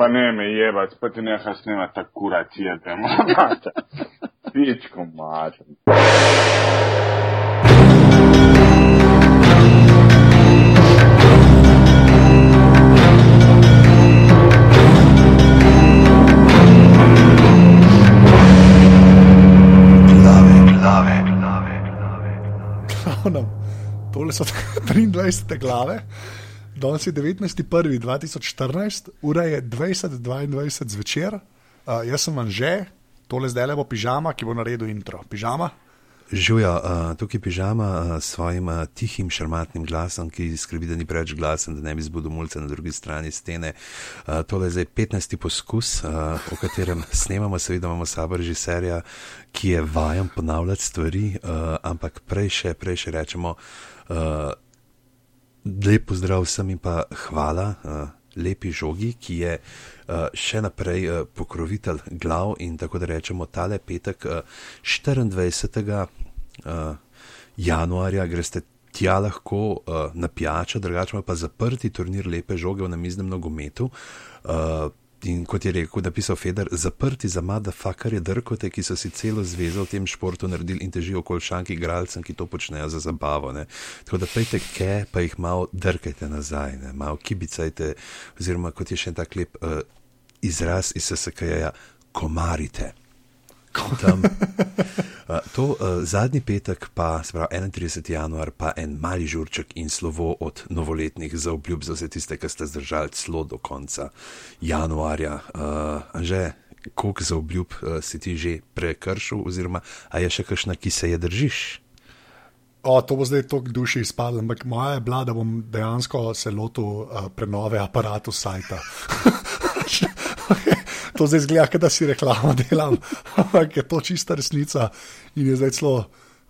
Pa ne me jebati, pa ti nekaj snema ta kuracija, te mate. Pičko glavnem, tole so 23. glave, danes je 19.1.2014, ura je 20.22 zvečer, uh, jaz sem vam že, tole zdaj le bo pižama, ki bo naredil intro. Pižama. Žujo, uh, tukaj pižama uh, s svojim uh, tihim, šarmatnim glasom, ki skrbi, da ni preveč glasen, da ne bi zbudil mulce na drugi strani stene. Uh, tole je zdaj 15. poskus, uh, v katerem snemamo, seveda imamo sabo režiserja, ki je vajen ponavljati stvari, uh, ampak prej še, prej še rečemo, uh, lep pozdrav vsem in pa hvala. Uh, Lepi žogi, ki je uh, še naprej uh, pokrovitelj glav, in tako da rečemo, tale petek, uh, 24. Uh, januarja, greste tja lahko uh, na pijačo, drugače pa zaprti turnir lepe žoge v namiznem nogometu. Uh, In kot je rekel, napisal Feder, zaprti za madafakarje drkote, ki so si celo zvezo v tem športu naredili in težijo okoli šanki igralcem, ki to počnejo za zabavo. Ne. Tako da pejte ke, pa jih malo drkajte nazaj, ne. malo kibicajte, oziroma kot je še en tak lep uh, izraz iz SSK-ja, komarite. Tam, uh, to uh, zadnji petek, pa pravi 31. januar, pa en mali žurček in slovo od novoletnih za obljub za vse tiste, ki ste zdržali celo do konca januarja. Uh, že koliko za obljub uh, si ti že prekršil, oziroma a je še kakšna, ki se je držiš? O, to bo zdaj tok duši izpadlo, ampak moja je bila, da bom dejansko se lotil uh, prenove aparatu sajta. to zdaj zgleda, da si reklamo delam, ampak je to čista resnica in je zdaj celo,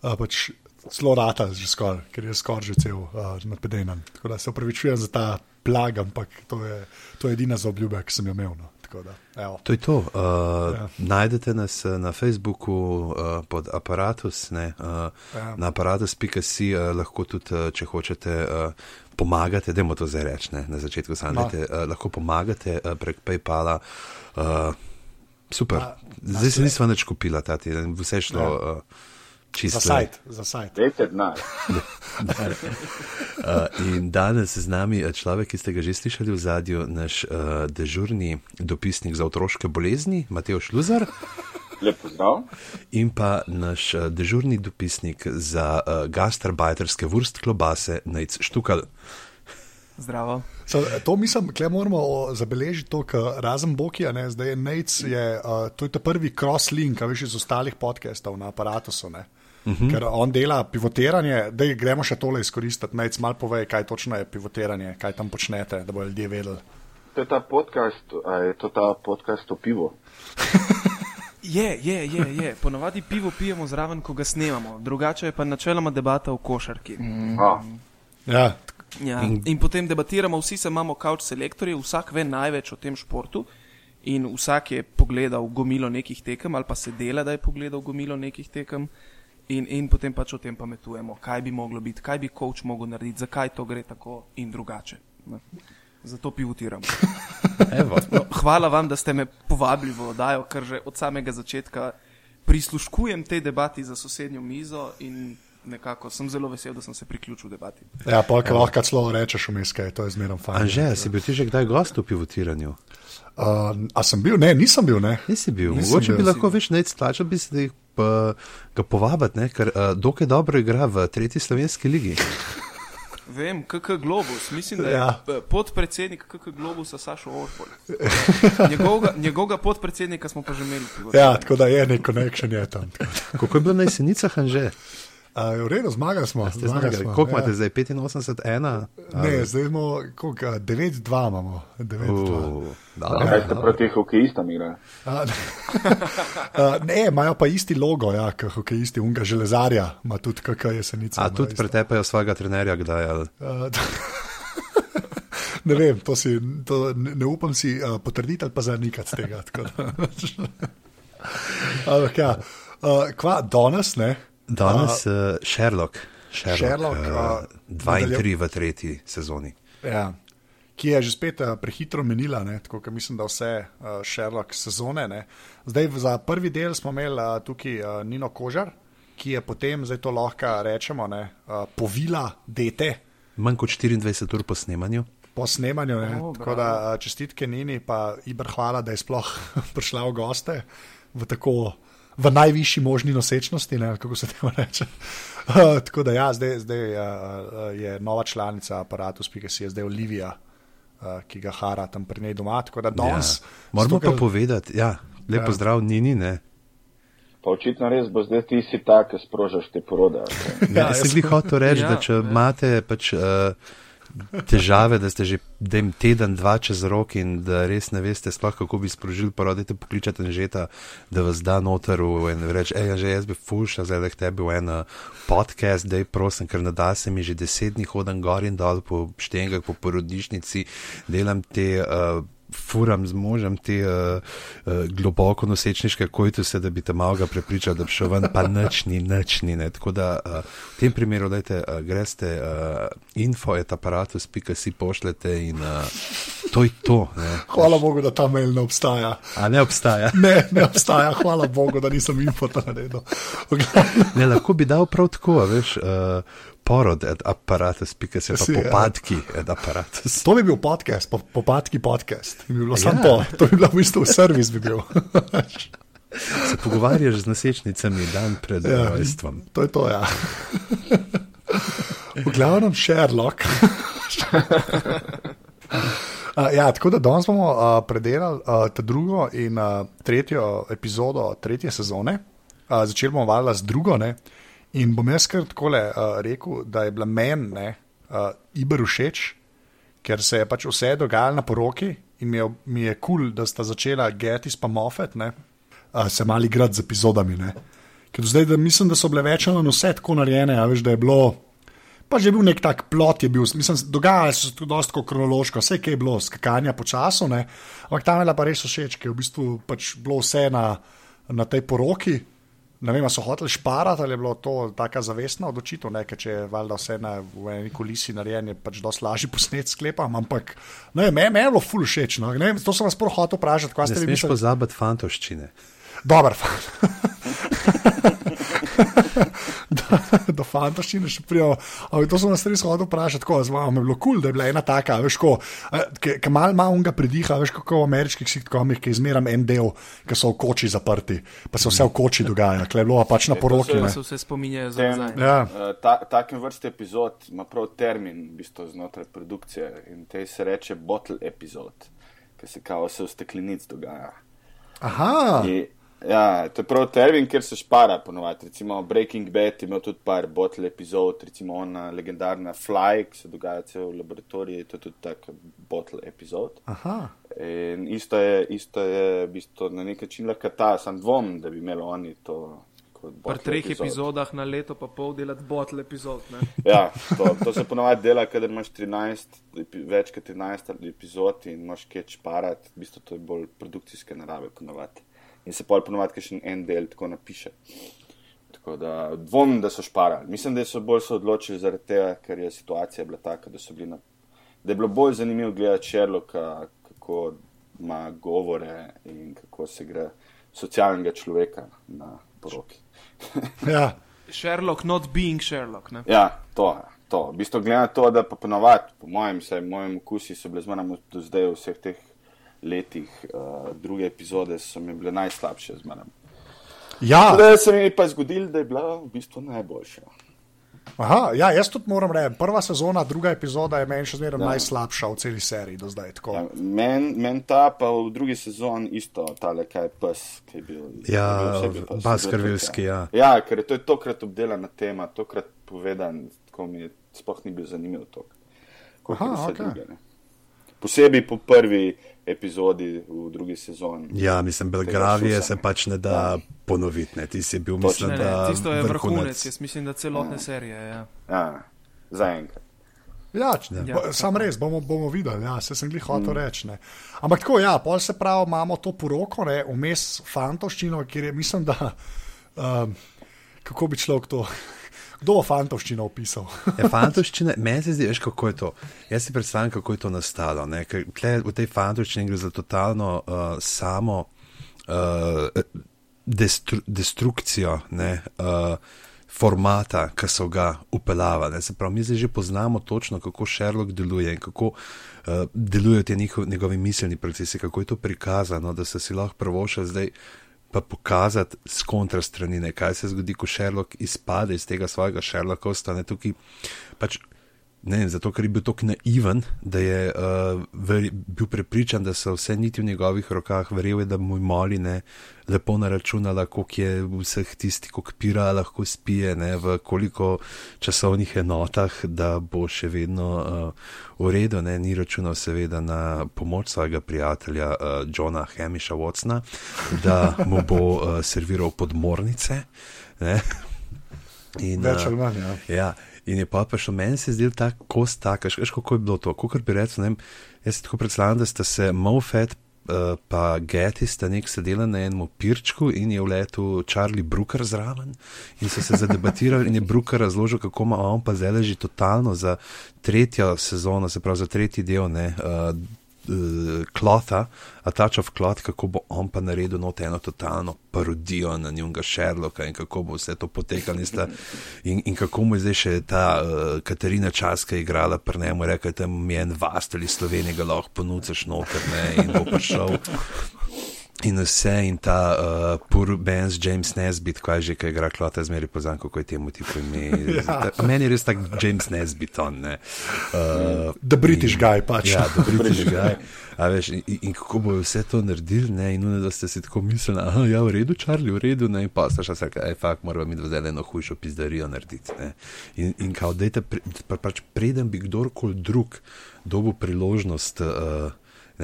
uh, pač, celo rata, že skoraj, ker je skoraj že cel uh, nadpedenen. Tako da se upravičujem za ta plag, ampak to je, to je edina zaobljuba, ki sem jo imel. No. Da, to je to. Uh, ja. Najdete nas na Facebooku uh, pod aparatus, ne, uh, ja. na aparatus.si, uh, lahko tudi, uh, če hočete, uh, pomagate, da je to zdaj reči, na začetku sanjate, no. uh, lahko pomagate uh, prek PayPala. Uh, super, A, zdaj se nismo več kupila ta teden, vse šlo. Ja. Uh, Čisto. Za sajt, za sajt. Dajte denar. in danes z nami je človek, ki ste ga že slišali v zadju, naš uh, dežurni dopisnik za otroške bolezni, Mateo Šluzar. Lepo zdrav. In pa naš uh, dežurni dopisnik za uh, gastarbajterske vrst klobase, Najc Štukal. Zdravo. So, to mislim, da moramo zabeležiti to, kar razen Bokija, ne, zdaj je Nec, je, uh, to je ta prvi cross-link, veš, iz ostalih podcastov na aparatu. Uh -huh. Ker on dela pivotiranje, da gremo še tole izkoristiti. Nec, malo povej, kaj točno je pivotiranje, kaj tam počnete, da bodo ljudje vedeli. To je ta podcast, je to ta podcast o pivu. Je, je, je, je. Ponovadi pivo pijemo zraven, ko ga snemamo, drugače je pa načeloma debata o košarki. Mm. Ja, Ja. In, in potem debatiramo, vsi se imamo kauč selektorje, vsak ve največ o tem športu. In vsak je pogledal gomilo nekih tekem, ali pa se dela, da je pogledal gomilo nekih tekem, in, in potem pač o tem pametujemo, kaj bi moglo biti, kaj bi coach mogel narediti, zakaj to gre tako in drugače. Ne. Zato pivotiramo. no, hvala vam, da ste me povabili v oddajo, ker že od samega začetka prisluškujem tej debati za sosednjo mizo in nekako sem zelo vesel, da sem se priključil debati. Ja, polk lahko celo rečeš vmes, kaj to je zmerno fajn. Anže, si bil ti že kdaj gost v pivotiranju? Uh, a sem bil? Ne, nisem bil. Ne. Nisi bil. Nisem Mogoče bil. bi lahko več nec tlačal, bi se pa, ga povabiti, ker uh, dokaj dobro igra v tretji slovenski ligi. Vem, KK Globus, mislim, da je ja. podpredsednik KK Globusa Sašo Orpol. Njegovega, njegovega podpredsednika smo pa že imeli. Ja, tako da je nek konekšen je tam. Kako je bilo na jesenicah, Anže? Uh, v redu, zmagali smo. Zmagali smo. Koliko ja. imate zdaj? 85, 1? Ne, zdaj imamo 9-2. Imamo. 9-2. Uh, kaj ste proti hokejistom igrali? ne, imajo pa isti logo, ja, kot hokejisti, unga železarja, ima tudi KK jesenica. A tudi pretepajo svojega trenerja, kdaj ali? ne vem, to si, to ne, ne upam si uh, potrditi ali pa zanikati tega. Ampak ja, uh, kva danes, ne? Danes je uh, Sherlock, Sherlock, Sherlock uh, dva in tri v tretji sezoni. Ja. ki je že spet uh, prehitro menila, ne, tako da mislim, da vse uh, Sherlock sezone. Ne. Zdaj za prvi del smo imeli uh, tukaj uh, Nino Kožar, ki je potem, zdaj to lahko rečemo, ne, uh, povila dete. Manj kot 24 ur po snemanju. Po snemanju, ne. O, tako da uh, čestitke Nini, pa Ibr hvala, da je sploh prišla v goste v tako. V najvišji možni nosečnosti, ne, kako se temu reče. Uh, tako da, ja, zdaj, zdaj uh, je nova članica aparata, ki se je zdaj Olivija, uh, ki ga hara tam pri njej doma. Da, danes, ja. Moramo zato, pa povedati, ja, lepo ja. zdrav, Nini. Ne. Pa očitno res bo zdaj ti si tak, ki sprožaš te porode. Okay. Ja, jaz sem hotel reči, ja, da če ja. imate pač. Uh, težave, da ste že teden, dva čez rok in da res ne veste, sploh kako bi sprožili porodite, pokličate žeta, da vas da noter in reče, hej, že jaz bi fuša, zdaj da tebi v en uh, podcast, da je prosim, ker nada se mi že deset dni hodam gor in dol po štengah, po porodišnici, delam te. Uh, furam z možem te uh, uh, globoko nosečniške kojtuse, da bi te malo prepričal, da bi šel ven, pa nočni, nočni. Tako da uh, v tem primeru, dajte, uh, greste uh, info, et aparatus, pika si pošljete in uh, to je to. Ne. Hvala Bogu, da ta mail ne obstaja. A ne obstaja. Ne, ne obstaja, hvala Bogu, da nisem info tam naredil. ne, lahko bi dal prav tako, veš. Uh, porod, aparatus, pika se pa ja. popadki, aparatus. To bi bil podcast, po, popadki podcast. Bi bilo ja. samo to, to bi bilo v bistvu servis. Bi bil. se pogovarjaš z nosečnicami dan pred ja, rojstvom. To je to, ja. v glavnem Sherlock. Uh, ja, tako da danes bomo uh, predelali uh, ta drugo in uh, tretjo epizodo tretje sezone. Uh, začeli bomo valjda z drugo. Ne? In bom jaz kar tako uh, rekel, da je bila meni uh, Iber všeč, ker se je pač vse dogajalo na poroki in mi je kul, je cool, da sta začela Getis pa Moffat, uh, se mali igrati z epizodami. Ne? Ker zdaj da mislim, da so bile večino vse tako narejene, a veš, da je bilo. Pa že bil nek tak plot, je bil, mislim, dogajalo se tudi dosta kronološko, vse je bilo, skakanja po času, ampak tam je bila pa res všeč, ker je v bistvu pač bilo vse na, na tej poroki. Ne vem, so hoteli šparati ali je bilo to tako zavestna odločitev, ne, če je valjda vse na eni kulisi narejeno, je pač dosti lažje posnet sklepam, ampak ne, me, me je bilo ful všeč. No. Ne, to sem vas prvo hotel vprašati, kaj ste vi mislili. Ne smeš pozabiti fantoščine. Dobar fant. do fantastične še prijo. To sem nas res hodil vprašati, tako da je bilo kul, cool, da je bila ena taka, veš, ko, ki mal ima unga prediha, veš, kako v ameriških sitkomih, ki izmeram en del, ki so v koči zaprti, pa se vse v koči dogaja, klej bilo pač na poroki. Ja, se vse spominjajo za nazaj. Ja. Uh, ta, takem vrste epizod ima prav termin, v bistvu znotraj produkcije in te se reče bottle epizod, ki se kao vse v steklenic dogaja. Aha. I, Ja, to je prav termin, ker se špara ponovadi. Recimo Breaking Bad ima tudi par bottle epizod, recimo ona legendarna Fly, ki se dogaja cel v laboratoriju, to je tudi tak bottle epizod. Aha. In isto je, isto je v bistvu na nek način lahko ta, sem dvom, da bi imeli oni to. Pri treh epizod. epizodah na leto pa pol delati bottle epizod. ja, to, to se ponovadi dela, kader imaš 13, več kot 13 epizod in imaš kaj šparati, v bistvu to je bolj produkcijske narave ponovadi in se pol ponovadi še en del tako napiše. Tako da dvomim, da so šparali. Mislim, da so bolj se odločili zaradi tega, ker je situacija bila taka, da, na, da je bilo bolj zanimivo gledati Sherlocka, kako ima govore in kako se gre socialnega človeka na poroki. ja. Sherlock, not being Sherlock. Ne? Ja, to. To. V bistvu, glede na to, da pa ponovadi, po mojem, vsaj mojem okusi so bile zmeraj do zdaj vseh teh letih, uh, druge epizode so mi bile najslabše z menem. Ja. Zdaj se mi je pa zgodilo, da je bila v bistvu najboljša. Aha, ja, jaz tudi moram reči, prva sezona, druga epizoda je meni še zmeraj ja. najslabša v celi seriji do zdaj. Ja, Meni men ta pa v drugi sezoni isto, tale kaj pes, ki je bil. Ja, Baskarvilski, ja. Ja, ker je to je tokrat obdelana tema, tokrat povedan, ko mi je sploh ni bil zanimiv tok. Aha, okay. druge, Posebej po prvi epizodi v drugi sezoni. Ja, mislim, Belgravije se pač ne da ja. ponoviti. Ne. Ti si bil, mislim, ne, ne, da. Tisto je vrhunec, jaz mislim, da celotne ja. serije. Ja, ja zaenkrat. Ja, ja, sam res, bomo, bomo videli, ja, se sem jih hotel mm. reči. Ne. Ampak tako, ja, pol se pravi, imamo to poroko, ne, vmes fantoščino, kjer je, mislim, da, um, kako bi človek to Kdo bo fantovščino opisal? Ja, fantovščina, meni se zdi, veš, kako je to. Jaz si predstavljam, kako je to nastalo. tle V tej fantovščini gre za totalno uh, samo uh, destru, destrukcijo ne, uh, formata, ki so ga upeljavali. Se pravi, mi zdaj že poznamo točno, kako Sherlock deluje in kako uh, delujejo ti njegovi miselni procesi, kako je to prikazano, da so si lahko prvošali zdaj. Pa pokazati z kontrastrani, ne, kaj se zgodi, ko Sherlock izpade iz tega svojega Sherlockovstva. Ne, tukaj, pač, ne, zato, ker je bil tako naiven, da je uh, ver, bil prepričan, da so vse niti v njegovih rokah, verjel je, da mu je moli ne, lepo naračunala, koliko je vseh tistih, koliko pira lahko spije, ne, v koliko časovnih enotah, da bo še vedno uh, v redu. Ne, ni računal seveda na pomoč svojega prijatelja uh, Johna Hamisha Watsona, da mu bo uh, serviral podmornice. Ne. In, Več ali manj. Ja. Ja, in je pa prišel, meni se zdi ta kost tak, veš, kako je bilo to. Kot bi rekel, jaz si tako predstavljam, da sta se Mofet uh, pa Getty sta nek sedela na enem pirčku in je vletel Charlie Brooker zraven in so se zadebatirali in je Brooker razložil, kako ima on pa zdaj že totalno za tretjo sezono, se pravi za tretji del, ne. Uh, Klotha, a touch of cloth, kako bo on pa naredil not eno totalno parodijo na njunga Sherlocka in kako bo vse to potekalo. In, in, in kako mu je zdaj še ta uh, Katarina Časka igrala pri njemu, rekla, da mi je en vast ali Slovenija ga lahko ponucaš noter ne, in bo prišel. In vse, in ta uh, pur Benz, James Nesbitt, kaj že, ki igra klota, zmeri poznam, kako je temu tipu ime. Ja. Ta- Meni je res tak James Nesbitt, on ne. Uh, The British guy pač. Ja, da British guy. A veš, in, in kako bojo vse to naredili, ne, in nujno, da ste si tako mislili, da je v redu, Charlie, v redu, ne, in pa ste še rekli, da je fakt, moramo mi zdaj eno hujšo pizdarijo narediti. Ne. In, in kao, dejte, pre, pa, pač preden bi kdorkoli drug dobil priložnost uh,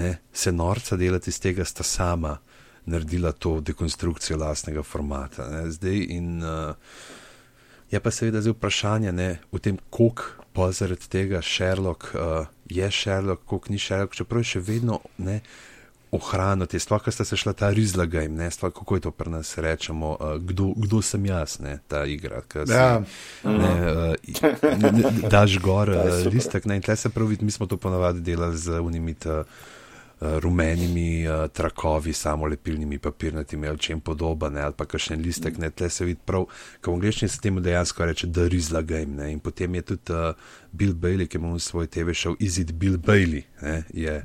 ne, se norca delati iz tega, sta sama naredila to dekonstrukcijo lastnega formata. Ne. Zdaj in uh, Je pa seveda zdaj vprašanje ne, v tem, koliko pa zaradi tega Sherlock uh, je Sherlock, koliko ni Sherlock, čeprav je še vedno ne. Ohraniti, sploh, ker ste se šla ta rizlaga in ne, sploh, kako je to pri nas rečemo, uh, kdo, kdo sem jaz, ne, ta igra. si, Ja. Ne, uh, ne, daš gor uh, listek, ne, in tle se pravi, mi smo to ponavadi delali z unimit. Uh, rumenimi uh, trakovi, samo lepilnimi papirnatimi ali čem podobne, ali pa kakšen listek, ne, tle se vidi prav, ko v angliščini se temu dejansko reče, da rizla game, ne, in potem je tudi uh, Bill Bailey, ki ima svoj TV šel, Is it Bill Bailey, ne, je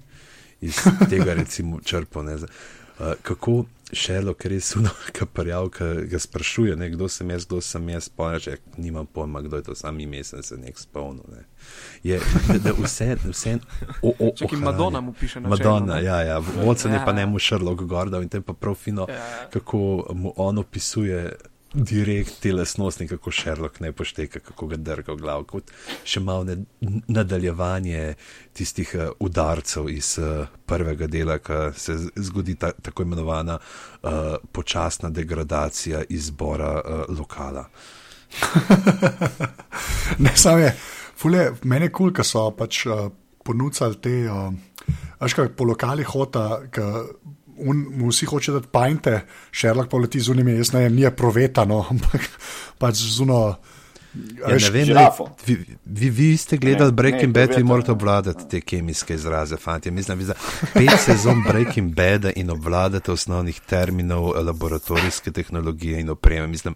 iz tega recimo črpo, ne, uh, kako šelo, ker je suno, kaparjav, ki ga sprašuje, ne, kdo sem jaz, kdo sem jaz, pa reče, nimam pojma, kdo je to, sam ime sem se nek spomnil, ne. Je, da, vse, vse, o, o, ohranja. Madonna mu piše na Madonna, čelu, ja, ja. Watson je pa Ja. ne mu Sherlock Gordon in to je pa prav fino, Ja. kako mu on opisuje direkt te lasnosti, kako Sherlock ne pošteka, kako ga drga v glavo, kot še malo ne, nadaljevanje tistih uh, udarcev iz uh, prvega dela, ki se zgodi ta, tako imenovana uh, počasna degradacija izbora uh, lokala. Ne, samo je, fule, meni je kul, cool, ker so pač uh, ponudili te, uh, veš, kaj po lokalih hota, ki un, mu vsi hoče dati pajnte, Sherlock pa leti z unimi, jaz ne vem, ni provetano, ampak pač zuno. Ja, ne vem, ne, vi, vi, vi ste gledali Ne, Breaking ne, Bad, vi morate obvladati te kemijske izraze, fanti. Mislim, vi za pet sezon Breaking Bada in obvladate osnovnih terminov laboratorijske tehnologije in opreme. Mislim,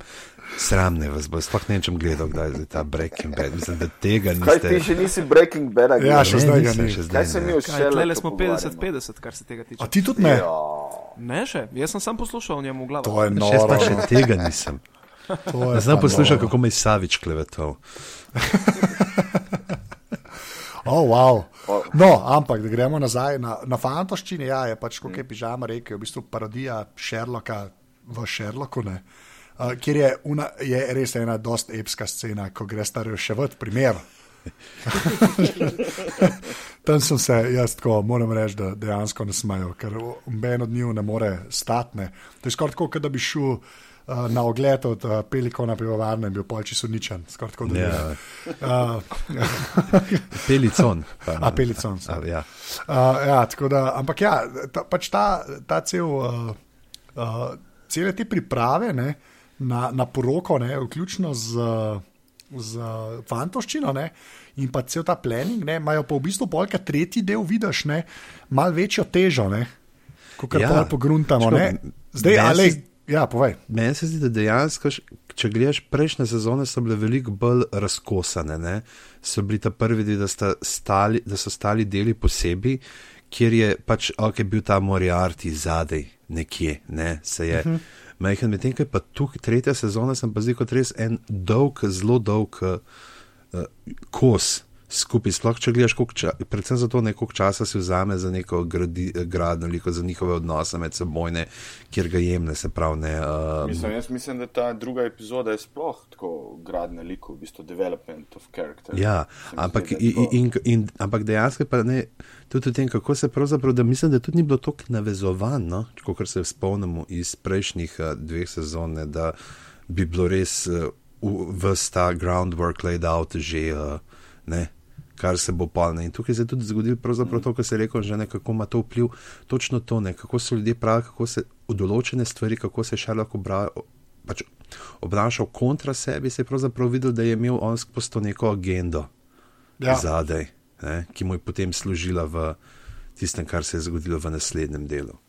sramne vas bo, sploh ne vem, sem gledal, kdaj je ta Breaking Bad. Mislim, da tega Kaj niste. ti še nisi Breaking Bad? Ja, še Ne, zdaj ga ni. še Kaj zdaj se ne. mi v Kaj, Sherlocku tlele smo pogovarjamo? 50-50, kar se tega tiče. A ti tudi ne? Ja. Ne še, jaz sem sam poslušal njemu v glavu. To je Še noro. pa še tega nisem. to je Znam poslušati, kako me je Savič klevetal. Oh, wow. No, ampak da gremo nazaj na, na fantoščini. Ja, je pač, kot je pižama rekel, v bistvu parodija Sherlocka v Sherlocku. Ne? Uh, kjer je, una, je res ena dost epska scena, ko greš ta reševati primer. Tam sem se, jaz tako moram reči, da dejansko ne smejo, ker noben od njih ne more statne. To je skoraj tako, kot da bi šel uh, na ogled od uh, Pelikona pivovarne bil polči suničen. Skoraj tako, da Ja. bi. Uh, Pelicon. pa- A, Pelicon, A, ja. Uh, ja, tako da, ampak ja, ta, pač ta, ta cel, uh, uh, cele te priprave ne, na, na poroko, ne, vključno z z fantoščino ne, in pa cel ta planning, ne, imajo pa v bistvu polka tretji del, vidiš, ne, mal večjo težo, ne, kot kar Ja. pogruntamo. Zdaj, ali, ja, povej. Meni se zdi, da dejansko, če gledaš prejšnje sezone, so bile veliko bolj razkosane. Ne? So bili ta prvi dve, da, sta stali, da so stali deli posebej, kjer je pač ok, bil ta Moriarty zadaj, nekje, ne, se je. Uh -huh. Majhen, medtem ko je pa tu tretja sezona, sem pa zdaj kot res en dolg, zelo dolg uh, kos skupaj. Sploh če gledaš, ča, predvsem zato, ne, koliko časa si vzame za neko gradi, gradno liko, za njihove odnose med seboj, ne, kjer ga jemne, se pravi. Ne, uh, Mislim, jaz mislim, da ta druga epizoda je sploh tako gradna liku, v bistvu development of character. Ja, Se mi ampak, zdi, in, in, in, ampak dejansko pa ne, tudi v tem, kako se pravzaprav, da mislim, da tudi ni bilo tako navezovano, kot se spomnimo iz prejšnjih uh, dveh sezon, ne, da bi bilo res uh, vse ta groundwork laid out že, uh, ne, kar se bo polno. In tukaj se je tudi zgodilo pravzaprav to, kar se je rekel, že nekako ima to vpliv, točno to, ne, kako so ljudje pravi, kako se v določene stvari, kako se še lahko obra, pač obnašal kontra sebi, se je pravzaprav videl, da je imel on skozi to neko agendo Ja. zadaj, ne, ki mu je potem služila v tistem, kar se je zgodilo v naslednjem delu.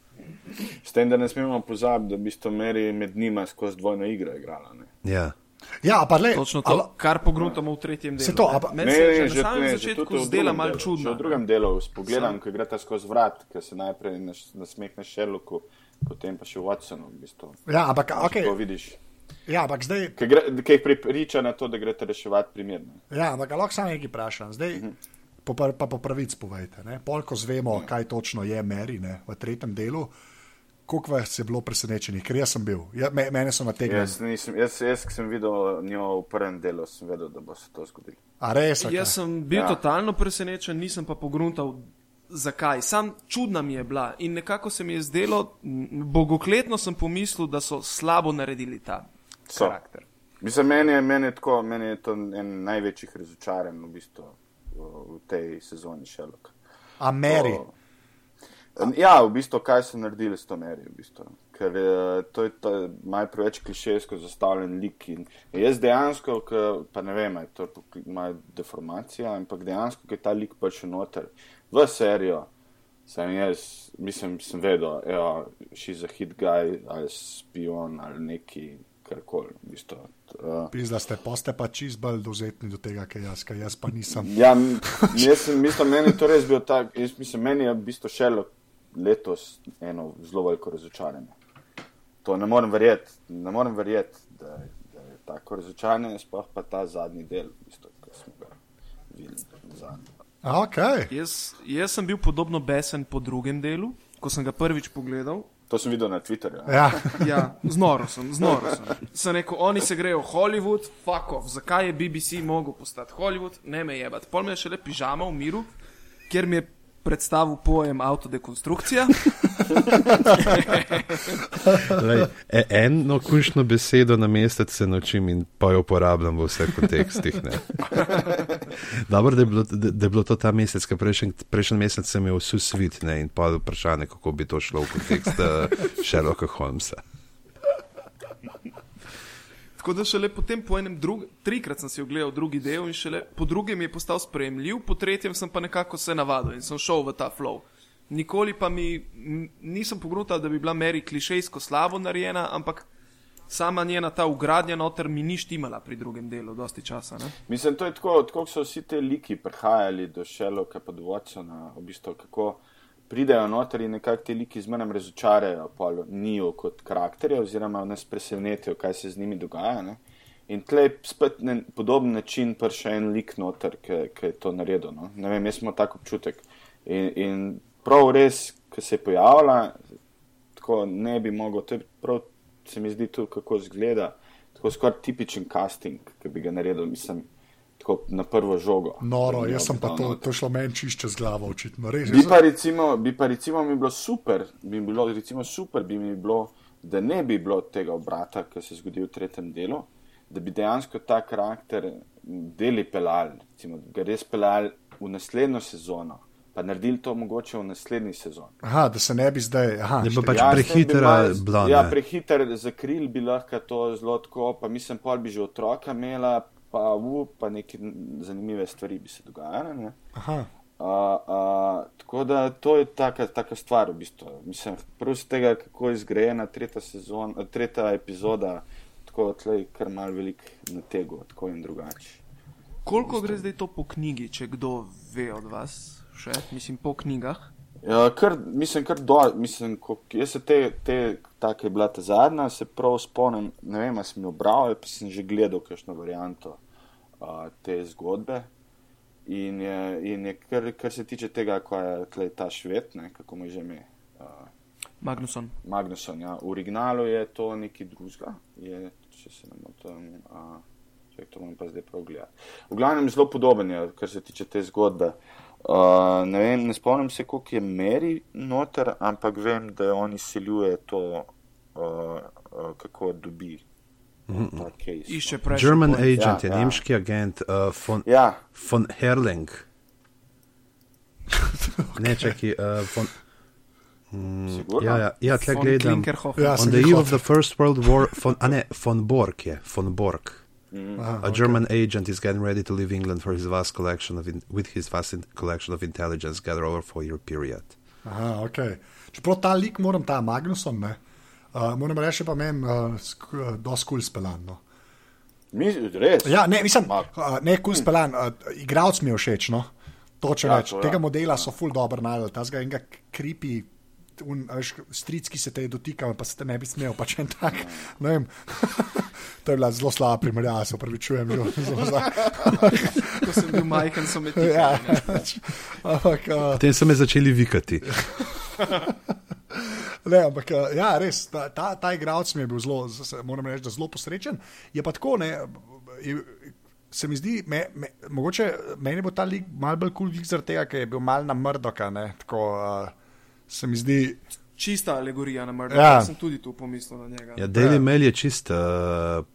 S tem, da ne smemo pozabiti, da bi sto meri med njima skozi dvojno igro igrala. Ne? Ja. Ja, pa le, Točno to, ali- kar pogruntamo v tretjem delu. Se to, pa- Meni Ne, se je ne, že na samem začetku v zdela drugem malo delu, čudna. Že v drugem delu spogledam, ko gre ta skozi vrat, ki se najprej nasmehne Sherlocku, potem pa še Watsonu. V bistvu. ja, ampak, okay. To vidiš. ja, ampak zdaj, Ki ki jih pripriča na to, da greste reševati primerno. ja, ampak lahko samo nekaj vprašam. Zdaj, po, par- pa po pravic povejte. ne. Pol, ko zvemo, kaj točno je Meri ne, v tretjem delu, koliko vas je bilo presenečenih, ker jaz sem bil, ja, me, mene so nategnili. Jaz, nisem, jaz, jaz, ki sem videl njo v prvem delu, sem vedel, da bo se to zgodilo. A res? a kaj? Jaz sem bil Ja. totalno presenečen, nisem pa pogruntal, zakaj. Sam čudna mi je bila in nekako se mi je zdelo, bogokletno sem pomislil, da so slabo naredili ta So. karakter. Mislim, meni je, meni je, tako, meni je to en največjih razočaranj v, bistvu, v tej sezoni Sherlock. A Meri. To- Ja, v bistvu, kaj so naredili s to meri. V bistvu. Ker eh, to je to malo preveč klišejsko zastavljen lik. In jaz dejansko, ke, pa ne vem, je to malo deformacija, ampak dejansko, je ta lik prišel noter v serijo, sem jaz, mislim, sem vedel, da je she's a hit guy ali spion ali neki karkoli. V bistvu. uh, Pizda ste, pa ste pa čist bolj dovzetni do tega, kaj jaz, kaj jaz pa nisem. Ja, jaz sem, mislim, meni je to res bil tak, jaz mislim, meni je v bistvu šelo letos eno zelo veliko razočaranje. To ne morem verjeti, ne morem verjeti, da, je- da je tako razočaranje, sploh pa ta zadnji del, v bistvu, ki smo ga videli zadnji. Okay. Jaz, jaz sem bil podobno besen po drugem delu, ko sem ga prvič pogledal. To sem videl na Twitterju. Ja. Ja, znoro sem, znoro sem. Sem rekel, oni se grejo v Hollywood, fuck off, zakaj je BBC mogel postati Hollywood, ne me jebat. Pol me je šele pižama v miru, kjer mi je predstavil pojem avtodekonstrukcija. Lej, e, eno kušno besedo na mesec se naučim in pa jo uporabljam v vseh kontekstih. ne. Dobro, da je bilo, da, da je bilo to ta mesec, ker prejšnji, prejšnji mesec sem imel vse svit ne, in pa vprašanje, kako bi to šlo v kontekst uh, Sherlocka Holmesa. Tako da šele potem po enem trikrat sem si ogledal drugi del in šele po drugem je postal sprejemljiv, po tretjem sem pa nekako se navadil in sem šel v ta flow. Nikoli pa mi nisem pogrutal, da bi bila Mary klišejsko slabo narejena, ampak sama njena ta ugradnja noter mi ni štimala pri drugem delu, dosti časa. Ne? Mislim, to je tako, tako so vsi ti liki prihajali do Sherlocka pa do Watsona, v bistvu kako pridejo noter in nekako ti liki zmeraj razočarajo pol njiju kot karakterje oziroma nas presenetijo, kaj se z njimi dogaja. Ne? In tle je spet na podoben način prišel en lik noter, ki je to naredil. No? Ne vem, jaz imam tak občutek. In, in prav res, ki se je pojavila, tako ne bi mogel, to je prav, se mi zdi tu, kako izgleda, tako skoraj tipičen casting, ki bi ga naredil, mislim, tako na prvo žogo. Noro, bi jaz sem pa dal to, noter. to šlo meni čišče z glavo, očitno. Res, Bi pa, recimo, bi pa recimo mi bilo super, bi mi bilo recimo super, bi mi bilo, da ne bi bilo tega obrata, ki se zgodi v tretjem delu, da bi dejansko ta karakter deli pelal, recimo, da ga res pelal v naslednjo sezono, pa naredili to mogoče v naslednji sezoni. aha, da se ne bi zdaj. Aha, Je pa pač tem bi prehitra malo- bila. Ja, ne. prehiter zakril bi lahko to zelo tako, pa mislim, pol bi že otroka imela, pa, uh, pa neke zanimive stvari bi se dogajale. Ne? Aha. Uh, uh, tako da to je taka, taka stvar, v bistvu. Mislim, prvo z tega, kako je izgrajena tretja, sezon, tretja epizoda, tako tlej kar mal velik na tegu, tako in drugače. Koliko gre zdaj to po knjigi, če kdo ve od vas še, mislim, po knjigah? Ja, kar, mislim, kar do, mislim, ko, jaz se te, te take je bila ta zadnja, se prav spomnim, ne vem, ali sem jo bral ali pa sem že gledal kakšno varianto uh, te zgodbe. In je, in je kar, kar se tiče tega, ko je ta švet, ne, kako mu je že ime. Uh, Magnuson. Magnuson, ja. V originalu je to nekaj drugega, je, če se ne motim, uh, če to moram pa zdaj prav gledati. V glavnem zelo podoben je, kar se tiče te zgodbe. Uh, ne, vem, ne spomnim se, koliko je meri noter, ampak vem, da on izsiljuje to, uh, uh, kako dobi. Išče prej. German agent Ja, je ja. nemški agent uh, von, Ja, von Herling. Ne, čakaj, uh, von. sigurno. Ja, ja, ja tle gledam. Ja, On the eve of the First World War, von, a ne, von Borg je, von Borg. Aha, A German agent is getting ready to leave England for his vast collection of in, with his vast in, collection of intelligence gathered over a four-year period. Aha, okay. Čeprav ta lik, moram ta Magnuson, ne, uh, moram reči, pa meni uh, uh, dosti kul speljan. No. Mi, res. Ja, ne, mislim, uh, ne kul speljan, uh, igralec mi je všeč. No. Točno Ja, več. to ja. Tega modela so full dobro najdel, ta zga enega kripi. Un, a veš, stric, ki se te je dotikal, pa se te ne bi smel, pač en tak. Vem. to je bila zelo slaba primerjava, se upravičujem. že zelo za- Ko sem bil majhen, so me ti. ja, pač, ampak, uh, Potem so me začeli vikati. Ne, ampak uh, ja, res, ta, ta, ta igralec mi je bil zelo, moram reči, da zelo posrečen. Je pa tako, ne, je, se mi zdi, me, me, mogoče meni bo ta lik mal bolj kul, cool zaradi tega, ker je bil mal na mrdoka. Ne, tako, uh, se mi zdi, Čista alegorija na mrtvo. Ja. Ja. Sem tudi tu pomislil na njega. Ja, Daily Mail je čist uh,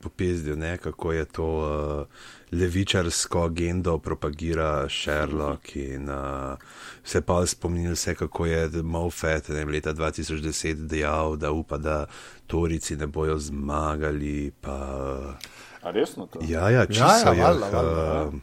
popizdil, ne, kako je to uh, levičarsko agendo propagira Sherlock in uh, se pa spomnil se, kako je Moffat ne, leta 2010 dejal, da upa, da Torici ne bojo zmagali. Pa, uh, A resno to? ja, ja, Ja, čisto ja, valjda, valjda, uh,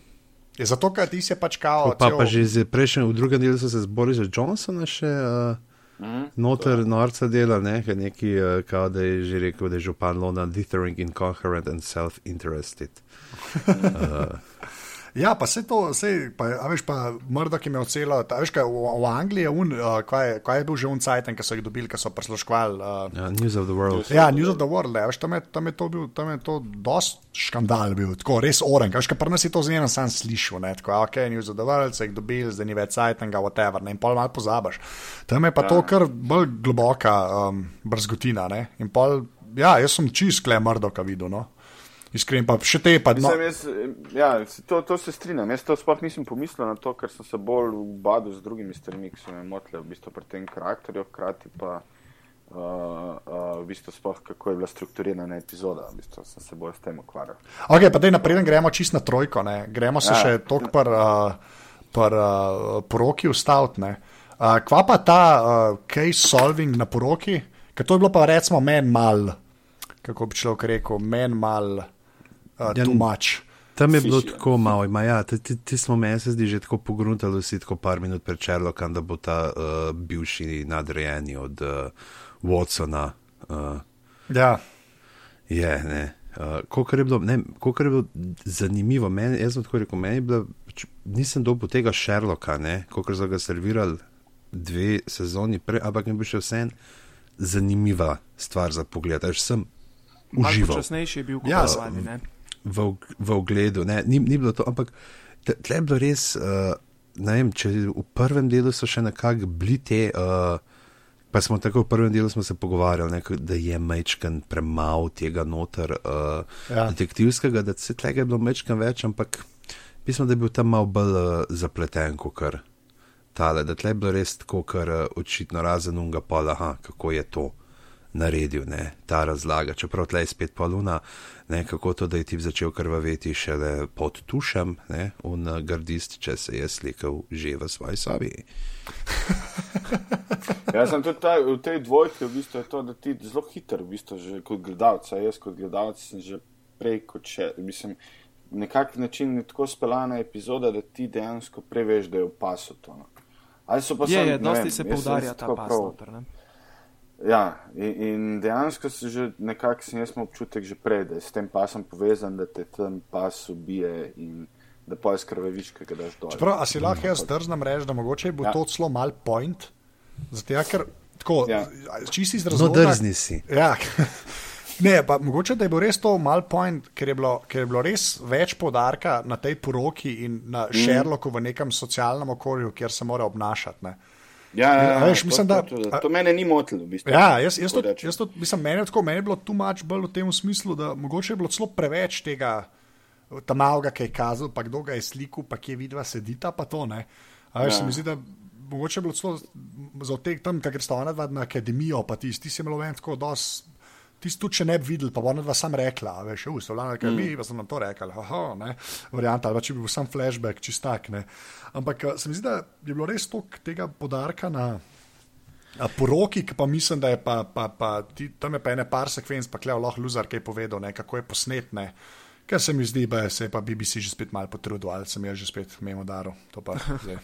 je zato, ker ti se pač kao. Pa, cel- pa že z prejšnjim, v drugem delu so se z Borisom Johnsonom še uh, Mhm. noter norca dela, ne, ker neki, uh, kao da je že rekel, da je župan London dithering, incoherent and self-interested. Ja, pa se to, sej, pa, a veš, pa mrdok je imel celo, a veš, kaj, v, v Angliji je un, uh, kaj, je- kaj je bil že un cajten, ki so jih dobili, ki so prisluškovali. Uh, Uh, News of the World. Ja, News of the World, ne, veš, tam, je, tam je to bil, tam je to dost škandal bil, tako res oren, kaj pri nas je to zmerno sam slišal, ne, tako, ok, News of the World, se jih dobili, zdaj ni več sajtenga, whatever, ne, in pol malo pozabaš. Tam je pa to kar bolj globoka um, brzgotina, ne, in pol, ja, jaz sem čist kle mrdoka videl, no. Iskren pa še te pa, no, Mislim, jaz, ja, to, to se strinjam. Jaz to sploh nisem pomislil na to, ker sem se bolj ubadal z drugimi stvarmi, ki so me motile v bistvu pri tem karakterju, hkrati pa uh, uh, v bistvu sploh kako je bila strukturirana epizoda. V bistvu sem se bolj s tem ukvarjal. Ok, pa daj naprej, gremo čist na trojko, ne. gremo se Ja. še tok par, uh, par uh, poroki ustaviti. Uh, kva pa ta uh, case solving na poroki, ker to je bilo pa recimo men mal, kako bi človek rekel, men mal uh, Ja, too much. Tam je bilo tako malo, ima, ja, ti, ti, ti smo meni se zdi že tako pogruntali vsi tako par minut pred Sherlockom, da bo ta uh, bivši nadrejeni od uh, Watsona. Uh, Ja, je, ne. Uh, Kolikor je, bilo- ne, kolikor je bilo zanimivo, meni, jaz sem tako rekel, meni je bilo, pač nisem dobil tega Sherlocka, kot so ga servirali dve sezoni prej, ampak mi je bil še vsem zanimiva stvar za pogled. Až sem Malo užival počasnejši je bil kot Ja, ne. V, v ogledu. Ne, ni, ni bilo to, ampak tle je bilo res. Uh, vem, če v prvem delu so še nekako bili te. Uh, Pa smo tako v prvem delu smo se pogovarjali, ne, da je mečken premalo tega noter uh, ja. detektivskega, da se tega je bilo mečken več, ampak mislim, da je bil tam malo bolj uh, zapleten kot kar tale, da tle je bilo res tako, kar uh, očitno razen unga pola, aha, kako je to naredil, ne, ta razlaga. Čeprav tle je spet poluna, ne, kako to, da je ti začel krvaveti šele pod tušem, ne, un uh, gardist, če se je slikal že v svoji sobi. Jaz sem tudi ta, v tej dvojki, v bistvu je to, da ti zelo hiter, v bistvu že kot gledalec, jaz kot gledalec sem že prej kot še, mislim, nekak način je tako speljana epizoda, da ti dejansko preveš, da je v pasu to. No. Ali so pa Je, samo, je, ne dosti vem, se poudarja ta pas prav- noter, ne. Ja, in, in dejansko se že nekako sem jaz imel občutek že prej, da je s tem pasom povezan, da te ten pas ubije in da pa je skrveviš, ki ga daš dol. Čeprav, a si lahko jaz drznem reči, da mogoče je bil Ja. to celo mal point, zato ja, ker tako, Ja. čisti iz No, razloga. drzni si. Ja. Ne, pa mogoče da je bil res to mal point, ker je bilo, ker je bilo res več podarka na tej poroki in na mm. Sherlocku v nekem socialnem okolju, kjer se mora obnašati. Ne. Ja, ja, ja, veš, to, mislim, to, da- to, to, to mene ni motilo, v bistvu. Ja, jaz, jaz, to, jaz to, mislim, meni je tako, meni je bilo tu mač bolj v tem smislu, da mogoče je bilo celo preveč tega, tam malega, ki je kazal, pa kdo ga je slikal, pa kje vidva sedita, pa to ne. A veš, Ja. se mi zdi, da mogoče je bilo celo za teh tam, ker sta ona dva na akademijo, pa ti, ti si imel ven tako dos. Ti si tudi, če ne bi videl, pa bo ona dva sam rekla, a veš, ustavljena, ker mi, pa sem nam to rekla, haha, ne, varianta, ali pa če bi bil sam flashback, čistak, ne. Ampak eh, se mi zdi, da je bilo res toliko tega podarka na, A poroki, ki pa mislim, da je pa, pa, pa ti, tam je pa ene par sekvenc, pa klev lahko luzar kaj povedal, ne, kako je posnet, ne. Ker se mi zdi, da se je pa BBC že spet malo potrudil, ali sem jaz že spet memo daril. To pa zdaj.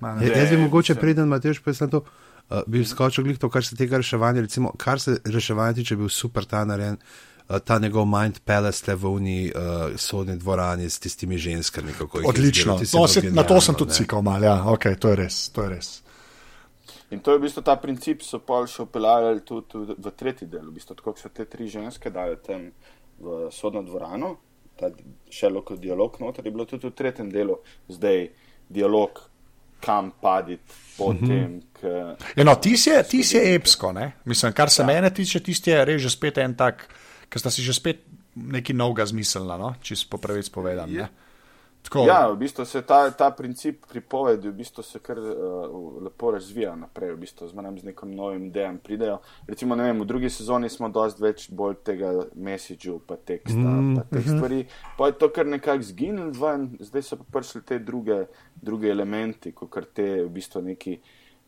Ma, ne. Jaz bi Ne, mogoče sem- preden, Matejš, pa sem to, uh, bi skočil glih to, kar se tega reševanja, recimo, kar se reševanja tiče, bil super ta narejen, uh, ta njegov Mind Palace le v uni uh, sodni dvorani s tistimi ženskami. kako jih Odlično. No, se, na to sem tudi ne. cikal mal, ja, ok, to je res, to je res. In to je v bistvu ta princip, so pa še upeljali tudi v, v tretji del. V bistvu, tako kot so te tri ženske dali tam v sodno dvorano, ta šelokov dialog noter, je bilo tudi v tretjem delu zdaj dialog, kam paditi po mm -hmm. tem. K, Ja, no, ti si je, ti si je epsko, ne? Mislim, kar se ja. mene tiče, tisti je res že spet en tak, ker sta si že spet nekaj novega zmislila, no? čisto po pravic povedan. Ne? Tako, Ja, v bistvu se ta, ta princip pripovedi v bistvu se kar uh, lepo razvija naprej, v bistvu z manj z nekim novim idejam pridejo. Recimo, vem, v drugi sezoni smo dosti več bolj tega messageu, pa teksta, mm, pa teh stvari. Pa je to kar nekako zginilo ven, zdaj so pa prišli te druge, druge elementi, kot kar te v bistvu neki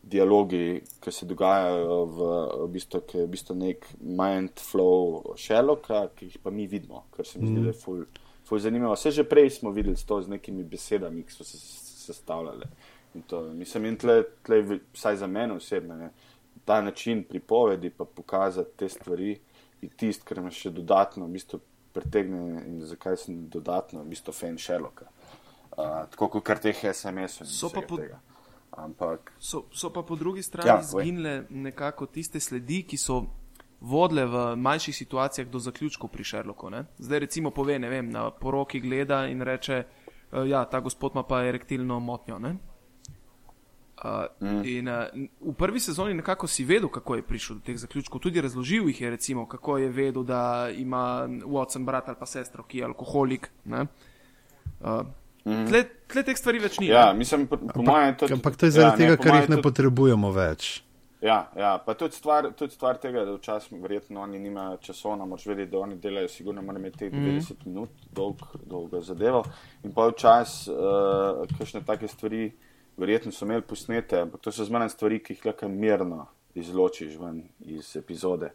dialogi, ki se dogajajo v, v bistvu, ki je v bistvu nek mind flow Sherlocka, ki jih pa mi vidimo, kar se mi zdi, da je ful. Ful zanimivo. Vse že prej smo videli to z nekimi besedami, ki so se sestavljale. In to, mislim, in tle, tle, vsaj za mene osebno, ne, ta način pripovedi, pa pokazati te stvari, je tisto, kar me še dodatno v bistvu pritegne in zakaj sem dodatno v bistvu fan Sherlocka. Uh, tako kot kar teh SMS-ov. in So pa pod- tega. Ampak So, so pa po drugi strani Ja, zginile nekako tiste sledi, ki so vodile v manjših situacijah do zaključkov pri Sherlocku. Ne? Zdaj recimo pove, ne vem, na poroki gleda in reče, uh, ja, ta gospod ima pa erektilno motnjo. Ne? Uh, mm. in, uh, v prvi sezoni nekako si vedel, kako je prišel do teh zaključkov. Tudi razložil jih je, recimo, kako je vedel, da ima Watson brat ali pa sestro, ki je alkoholik. Ne? Uh, mm. tle, tle teh stvari več ni. ja, ne. mislim, po, po mojem je to. Ampak to je zaradi ja, tega, po ker mojem jih ne tudi- potrebujemo več. Ja, ja, pa tudi stvar, tudi stvar tega, da včasih verjetno oni nimajo časovno, moraš vedeti, da oni delajo, sigurno morajo imeti teh 90 mm. minut dolg, dolgo zadevo. In pa včasih, uh, kakšne take stvari, verjetno so imeli posnete, ampak to so zmeraj stvari, ki jih lahko mirno izločiš ven iz epizode.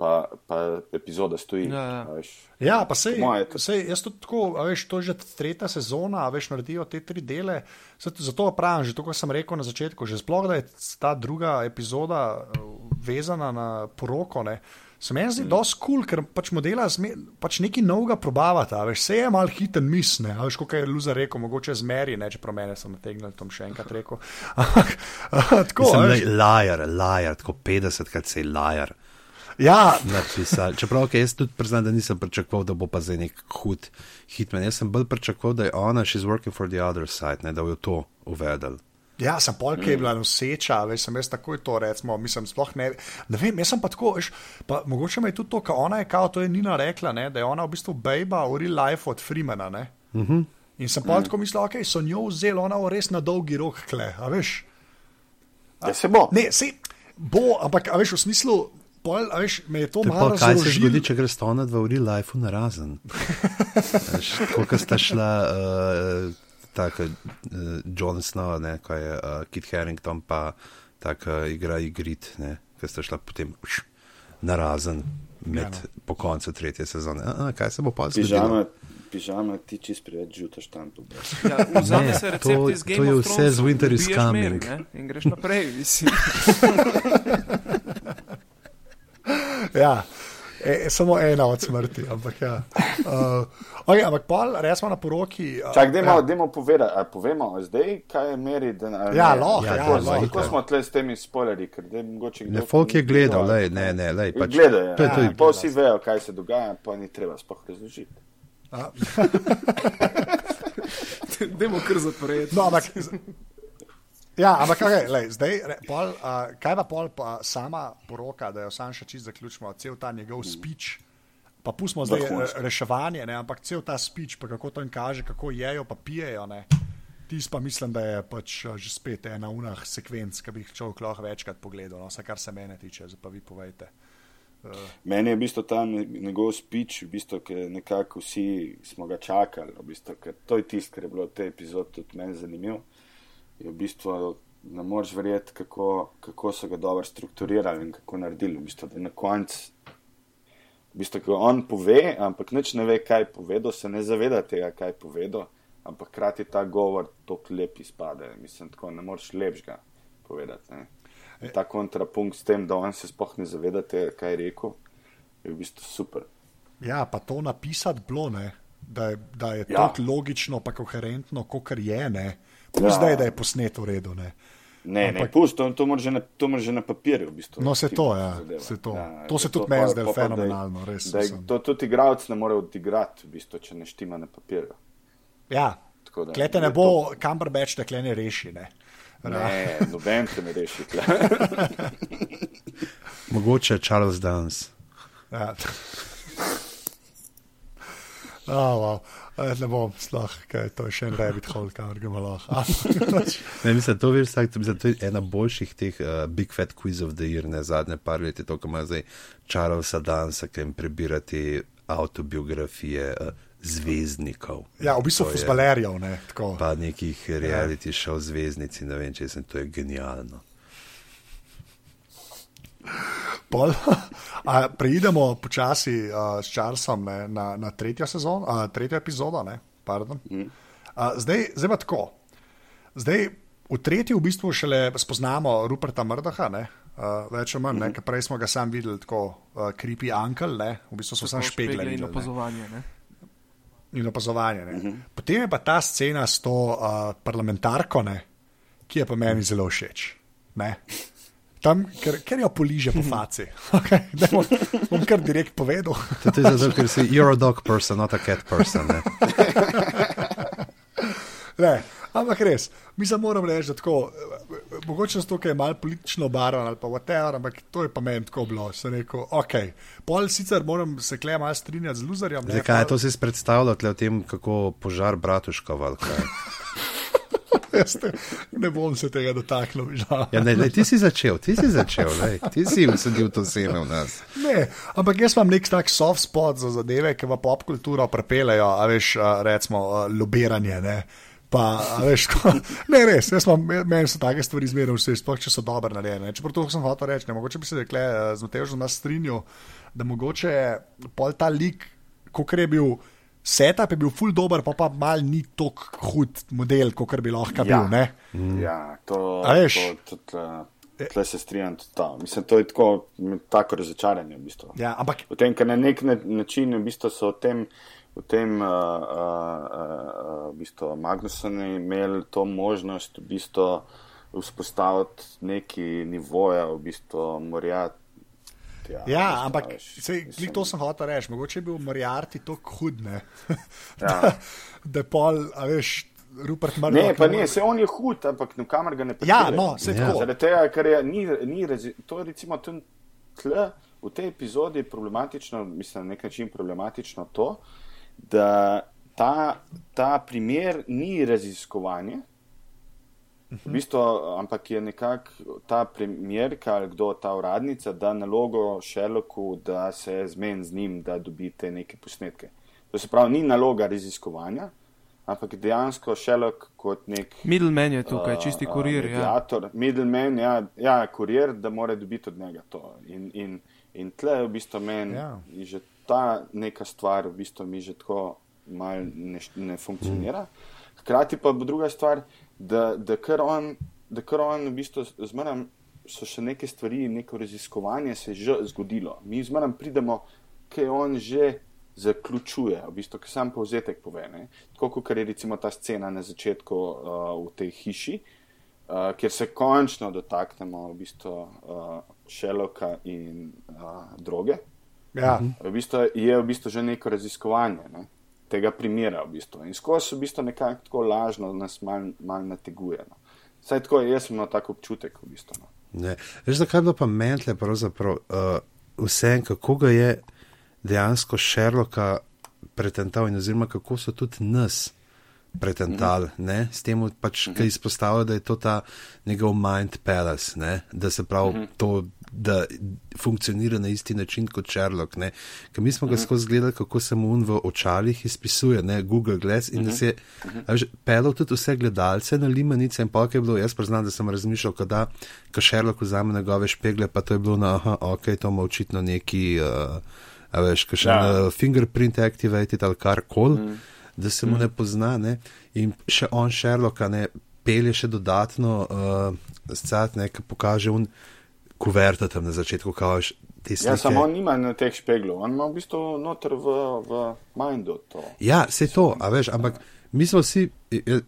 Pa, pa epizoda stoji. Ja, ja. a veš. Ja, pa sej, moje sej, jaz to tako, a veš, to je že tretja sezona, a veš, naredijo te tri dele. Zato pravim, že to, kar sem rekel na začetku, že sploh, da je ta druga epizoda eh, vezana na poroko, ne, se meni zdi mm. dosti kul, cool, ker pač modela zme, pač nekaj novega probavata, a veš, se je mal hiten mis, ne, a veš, kot je Luza rekel, mogoče zmeri, ne, čeprav mene sem nategnil, tom še enkrat rekel. Ampak, tako, veš, lajar, lajar, tako 50 krat se je lajar. Ja, napisali. Čeprav okay, jaz tudi priznam, da nisem pričakoval, da bo pa zdaj nek hud hitman. Jaz sem bolj pričakoval, da je ona, she's working for the other side, ne, da bo to uvedel. Ja, sem polk je bila noseča, veš, sem jaz takoj to recimo, mislim, sploh ne, ne vem, jaz sem pa tako, veš, pa mogoče me je tudi to, kar ona je, kao, to je Nina rekla, ne, da je ona v bistvu bejba v real life od Freemana, ne. Uh -huh. In sem pa tako mislil, ok, so njo vzeli, ona bo res na dolgi rok, kle, a veš. Ja, se bo. Ne, se bo, ampak, a veš, v smislu, pol, veš, me je to Te malo Pa, kaj se razložilo. zgodi, če greš ona dva v real life na razen? Koliko sta šla, uh, tako uh, John Snow, ne, ko je uh, Kit Harington, pa tako uh, igra igrit, ne, ki sta šla potem uš, na razen med, Ja, no. po koncu tretje sezone. A, a, kaj se bo pa zgodilo? Pižama, pižama, ti čist preveč žutaš tam. Ja, vzame Ne, se to- recept iz to Game je of vse Thrones, z Winter is coming. Mary, ne, In greš naprej, mislim. Ja. E, samo ena od smrti, ampak ja. Uh, okay, ampak pol, res smo na poroki. Uh, Čak, dajmo, ja. dajmo povedati, a povemo zdaj, kaj je meri. Da, ali Ja, lahko, ja, Kako ja, smo- lahko. Kako smo tle s temi spoilerji, ker zdaj mogoče kdo... Ne, folk je gledal, gledal. lej, ne, ne, lej, pač, Gledajo, to je, to ja. je, Pa vsi vejo, kaj se dogaja, pa ni treba sploh razložiti. A, Dajmo kar zapreti. No, ampak. Ja, ampak okay, lej, zdaj, re, pol, uh, kaj pa pol pa sama poroka, da jo sam še čist zaključimo, cel ta njegov speech. Pa pustimo zdaj Vrhunsko. re, reševanje, ne, ampak cel ta speech, pa kako to jim kaže, kako jejo, pa pijejo. Ne. Tis pa mislim, da je pač že spet ena unah sekvenc, ki bi jih človek lahko večkrat pogledal, no, vse kar se mene tiče, zdaj pa vi povejte. Meni je v bistvu ta njegov speech, v bistvu, ker nekako vsi smo ga čakali, v bistvu, to je tisto, kar je bilo v tej epizodi tudi meni zanimivo. Je v bistvu ne moreš verjeti, kako, kako so ga dobro strukturirali in kako naredili. V bistvu, na koncu, v bistvu, ko on pove, ampak nič ne ve, kaj povedal, se ne zaveda tega, kaj povedal, ampak hkrati ta govor tako lep izpade. Mislim, tako ne moreš lepšega povedati. Ne. In Ta kontrapunkt s tem, da on se sploh ne zaveda tega, kaj je rekel, je v bistvu super. Ja, pa to napisati bilo, ne, da je, da je Ja. tako logično, pa koherentno, kot je, ne. Plus Ja. zdaj, da je posnet v redu. Ne. Ne, Ampak- ne, pusti, to, to moraš že na, to moraš že na papirju. V bistvu, No, se to, ja, zadeva. se to. Ja, To se da tudi meni pa- pa da je- fenomenalno, res, Da mislim. to tudi igralec ne more odigrati, v bistvu, če ne štima na papirju. Ja, Tako da klete je ne bo, Cumberbatch te kle ne reši. Ne. Ne, noben te ne reši. mogoče Charles Dance. Ja. Oh, wow. Ne bom, sploh, kaj to je še en rabbit hole, kamor ga malo. Ne, mislim, to, veš, vsak, mislim, to je ena boljših teh uh, Big Fat Quiz of the Year, ne zadnje par let, je to, ko ima zdaj Charlesa Dansa, ki jim prebirati autobiografije uh, zvezdnikov. Ja, v bistvu fusbalerjev, ne. Tako. Pa nekih reality show zvezdnic, in ne vem, če sem to je genialno. Pol, a, preidemo počasi uh, s Charlesom ne, na, na tretjo sezono, uh, tretjo epizodo. Ne, pardon. uh, zdaj, zdaj pa tako. Zdaj, v tretji v bistvu šele spoznamo Ruperta Mrdaha, ne, uh, več ali manj, ne, ker prej smo ga sam videli tako creepy uncle, ne, v bistvu smo sam špegle in ne. opazovanje. Ne? in opazovanje. Uh -huh. Potem je pa ta scena s to uh, parlamentarko, ne, ki je pa meni zelo všeč. Ne. Tam, ker, ker jo poliže po faci. Okay, bom, bom kar direkt povedal. To je zato, ker si you're a dog person, not a cat person. Ne? Ne, ampak res, mi se moram reči, da tako, mogoče zato, ker je malo politično obarvan ali pa whatever, ampak to je pa meni tako bilo. Sem rekel, ok, pol sicer moram se klej malo strinjati z luzerjem. Zakaj to si predstavljal o tem, kako požar Bratuškova? ali kaj? Veste, ne bom se tega dotaknil, žal. Ja, ne, lej, ti si začel, ti si začel, lej, ti si usadil to seme v nas. Ne, ampak jaz imam nek tak soft spot za zadeve, ki v pop kulturo prepelejo, a veš, recimo, lobiranje. Ne? Pa, a veš, ko, ne, res, jaz imam, meni so take stvari zmeraj vse, sploh če so dobro narejene. Čeprav to sem hotel reči, ne, mogoče bi se rekle, z Matežom nas strinjal, da mogoče pol ta lik, kot je bil. Setup je bil full dober, pa pa mal ni tako hud model, kot bi lahko bil. Ne? Ja, to, veš? to, to tle, tle se strinjam totalno. Mislim, to je tako, tako razočaranje. V bistvu. Ja, ampak V tem, ker na nek na- način v bistvu so v tem, v tem uh, uh, uh, v bistvu Magnusoni imeli to možnost v bistvu vzpostaviti neki nivoje, v bistvu morja. Ja, ampak sej, glih to sem hotel reči. Mogoče je bil Moriarty tako hud, ne? Ja. da, da pol, a veš, Rupert Murdoch. Ne, pa ne, se on je hud, ampak nikamor ga ne Ja, pripelje. no, se Ja. tako. Zaradi tega, ker je ni, ni to je recimo tam tle, v tej epizodi je problematično, mislim, na nek način problematično to, da ta, ta primer ni raziskovanje, v bistvu, ampak je nekako ta premjerka ali kdo, ta uradnica, da nalogo Šeloku, da se zmen z njim, da dobite neke posnetke. To se pravi, ni naloga raziskovanja, ampak dejansko Šelok kot nek Middleman je tukaj, čisti a, a, kurir. Ja. Middleman, ja, ja, kurir, da mora dobiti od njega to. In, in, in tle je v bistvu meni Ja. ja. že ta neka stvar, v bistvu mi že tako mal ne, ne funkcionira. Hkrati pa bo druga stvar, da, da kar on, da kar on v bistvu zmeraj so še neke stvari, neko raziskovanje se je že zgodilo. Mi zmeraj pridemo, kaj on že zaključuje, v bistvu, ki sam povzetek pove. Ne? Tako kot je recimo ta scena na začetku uh, v tej hiši, uh, kjer se končno dotaknemo v bistvu uh, Šeloka in uh, droge. Ja. V bistvu je v bistvu že neko raziskovanje ne? Tega primera. V bistvu. In skozi v bistvu nekako tako lažno nas mal, mal nateguje. No. Saj tako, jaz imel tak občutek. V bistvu, no. Ne. Veš, zakaj je bilo pa mentle, pravzaprav uh, vse, kako ga je dejansko Šerloka pretental in oziroma kako so tudi nas pretentali, mm -hmm. s tem pač, mm -hmm. ki izpostavljajo, da je to ta njegov mind palace, ne? da se pravi mm -hmm. to, da funkcionira na isti način kot Sherlock. Ne? Ker mi smo ga mm -hmm. skozi gledali, kako se mu un v očalih izpisuje, ne? Google Glass in mm -hmm. da se je mm -hmm. pelal tudi vse gledalce na limanice in pa je bilo, jaz priznam, da sem razmišljal, da ko Sherlock vzame njegove špegle, pa to je bilo na, aha, ok, to ima očitno neki. Uh, A veš, kaj še ja. na fingerprint activated ali kar koli, mm. da se mu mm. ne pozna. Ne? In še on, Sherlock, ne pelje še dodatno uh, scat, ne, ki kaže un kuverta tam na začetku, kažeš. Ja, samo on nima na teh špeglov, on ima v bistvu noter v, v mindu to. Ja, se to, a veš, ampak mi smo vsi,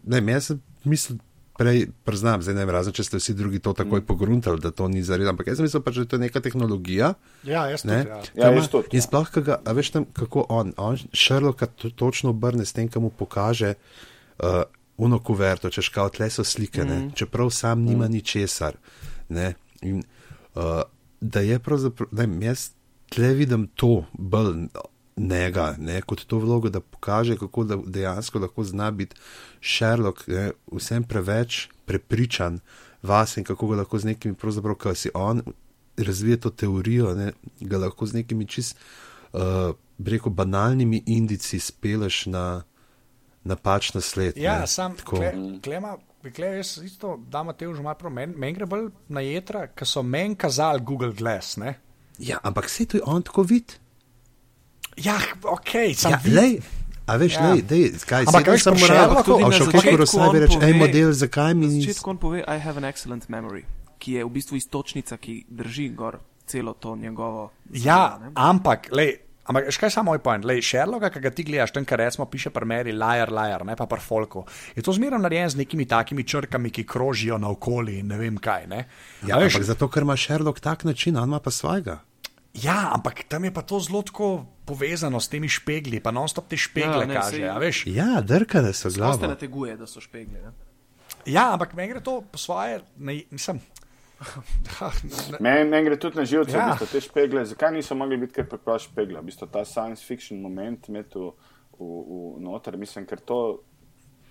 ne, jaz sem mislil, prej priznam, zdaj ne vem, razen če ste vsi drugi to takoj mm. pogruntali, da to ni zares, ampak jaz sem mislil pač, da je to neka tehnologija. Ja, jaz ne, tudi. Ja. Ja, ima, jaz tudi, in ja. sploh, ga, a veš tam, kako on, on Sherlocka to, točno obrne s tem, ki mu pokaže uh, uno kuverto, češ kao tle so slike, mm. ne, čeprav sam nima mm. ničesar. Ne, in, da je pravzaprav, ne, vem, jaz tle vidim to bolj njega, ne, kot to vlogo, da pokaže, kako da dejansko lahko zna biti Sherlock ne, vsem preveč prepričan vas in kako ga lahko z nekimi, pravzaprav, kaj si on razvije to teorijo, ne, ga lahko z nekimi čist, uh, reko, banalnimi indici speleš na napačna sled. Ja, ne, sam tako. kle, klema, klema, jaz isto, da ima te už malo prav, meni men gre bolj na jedra, ker so meni kazali Google Glass. Ne? Ja, ampak se to je on tako vid. Ja, ok, sem Ja, vid- lej, a veš, Ja. lej, dej, kaj Ampak se veš, tam po morajo, Sherlocku- tudi a na šel začetku kakor vsaj on reče, pove- ej model, zakaj mi nisi. začetku on pove, I have an excellent memory, ki je v bistvu istočnica, ki drži gor celo to njegovo. Ja, zadevo, ne. ampak, lej, ampak škaj je samo moj point? Lej, Sherlocka, ki ga ti gledaš, ten, kar recimo piše pri meri, liar, liar, ne pa pri folku. Je to zmerno narejen z nekimi takimi črkami, ki krožijo naokoli in ne vem kaj. Ne? Ja, veš, zato, ker ima Sherlock tak način, on ima pa svojega. ja, ampak tam je pa to zelo tako povezano s temi špegli, pa non-stop te špegle Ja, ne, kaže. sej- a veš. Ja, drkane so Ko ste glavo. nateguje, da so špegli. Ne? Ja, ampak meni gre to po svoje, ne, nisem. Meni men gre tudi na živce, Ja. v bistvu, te špegle. Zakaj niso mogli biti kar preprosto špegle? V bistvu, ta science fiction moment imeti v, v, v noter, mislim, ker to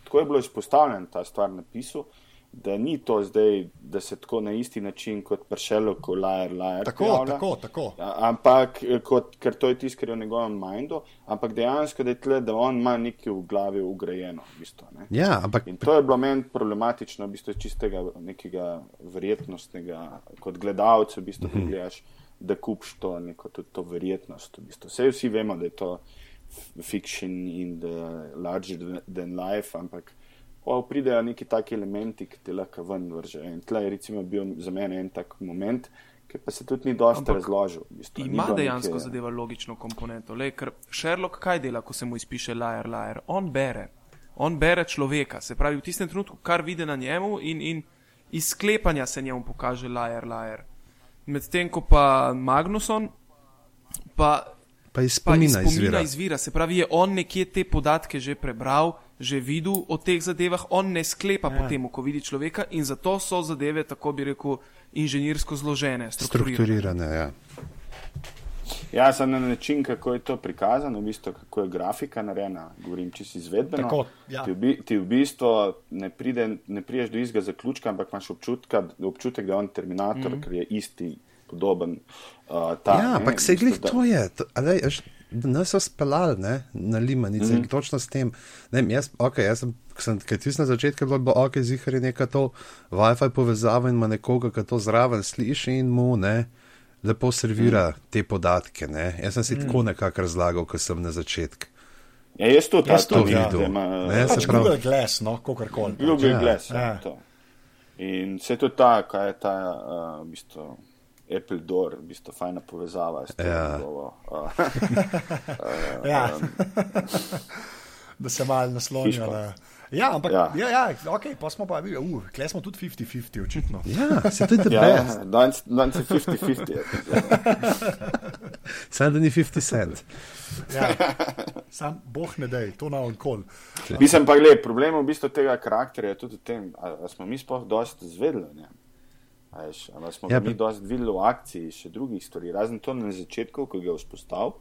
tako je bilo izpostavljeno, ta stvar napisu, da ni to zdaj, da se tako na isti način kot pršelo, ko lajer, lajer. Tako, prijavlja. tako, tako. Ampak, eh, kot, ker to je tisto, kar je v njegovem mindu, ampak dejansko, da je tle, da on ima nekaj v glavi ugrajeno. V bistvu, ne. Ja, ampak In to je bilo meni problematično, v bistvu čistega nekega verjetnostnega, kot gledalec, v bistvu, ki gledaš, da kupiš to neko tudi to verjetnost. V bistvu. Vse vsi vemo, da je to fiction in the larger than life, ampak o, pridejo neki taki elementi, ki te lahko ven vržejo. In tle je recimo bil za mene en tak moment, ki pa se tudi ni dosti Ampak razložil. V bistvu. Ni Ima bilo dejansko neke- zadeva logično komponento. Lej, ker Sherlock kaj dela, ko se mu izpiše liar, liar? On bere. On bere človeka, se pravi, v tistem trenutku, kar vidi na njemu, in, in iz sklepanja se njemu pokaže liar, liar. Medtem ko pa Magnuson, pa pa iz pa iz spomina spomina izvira. izvira. Se pravi, je on nekje te podatke že prebral, že videl o teh zadevah, on ne sklepa ja. potem, ko vidi človeka in zato so zadeve, tako bi rekel, inženirsko zložene, strukturirane. Strukturirane, ja. Ja, sem na način, kako je to prikazano, v bistvu, kako je grafika narejena, govorim čisto izvedbeno. Tako, ja. ti, v, bi- ti v bistvu ne, pride, ne priješ do istega zaključka, ampak imaš občutka, občutek, da je on terminator, mm -hmm. ker je isti, podoben. Uh, ta, Ja, ampak se glih da- to je. To, a lej, veš, da nas so speljali ne, na limanice, mm -hmm. točno s tem. Ne, vem, jaz, okay, jaz sem, sem kaj tisto na začetku bilo, bilo ok, zihar je neka to WiFi povezava in ima nekoga, ki to zraven sliši in mu ne. Lepo servira mm. te podatke. Ne? Jaz sem si mm. tako nekako razlagal, ko sem na začetku. Ja, jaz to Jaz tudi, vidim, ja. Ne, se Pač pravi- Google Glass, no, kakorkoli. Google Ja. Glass. Ja. Ja. to. In vse to je ta, kaj je ta, uh, v bistvu, Apple Door, v bistvu fajna povezava s tem. Ja. njegovo, uh, Ja. da se malo naslonijo. Na... Ja, ampak ja. Ja. Ja, ja, ok, pa smo pa videli, uh, kle smo tudi 50-50, očitno. Ja, se to je the ja, best. danes danes je 50-50. Samo da ni 50 cent. Ja. Sam boh ne dej, to na onkol. Mislim pa, gled, problem v bistvu tega karakterja je tudi v tem, da smo mi sploh dosti zvedeli. Ne? Ali smo Ja, ja, mi dosti videli v akciji še drugih stvari, razen to na začetku, ko ga je vzpostavil.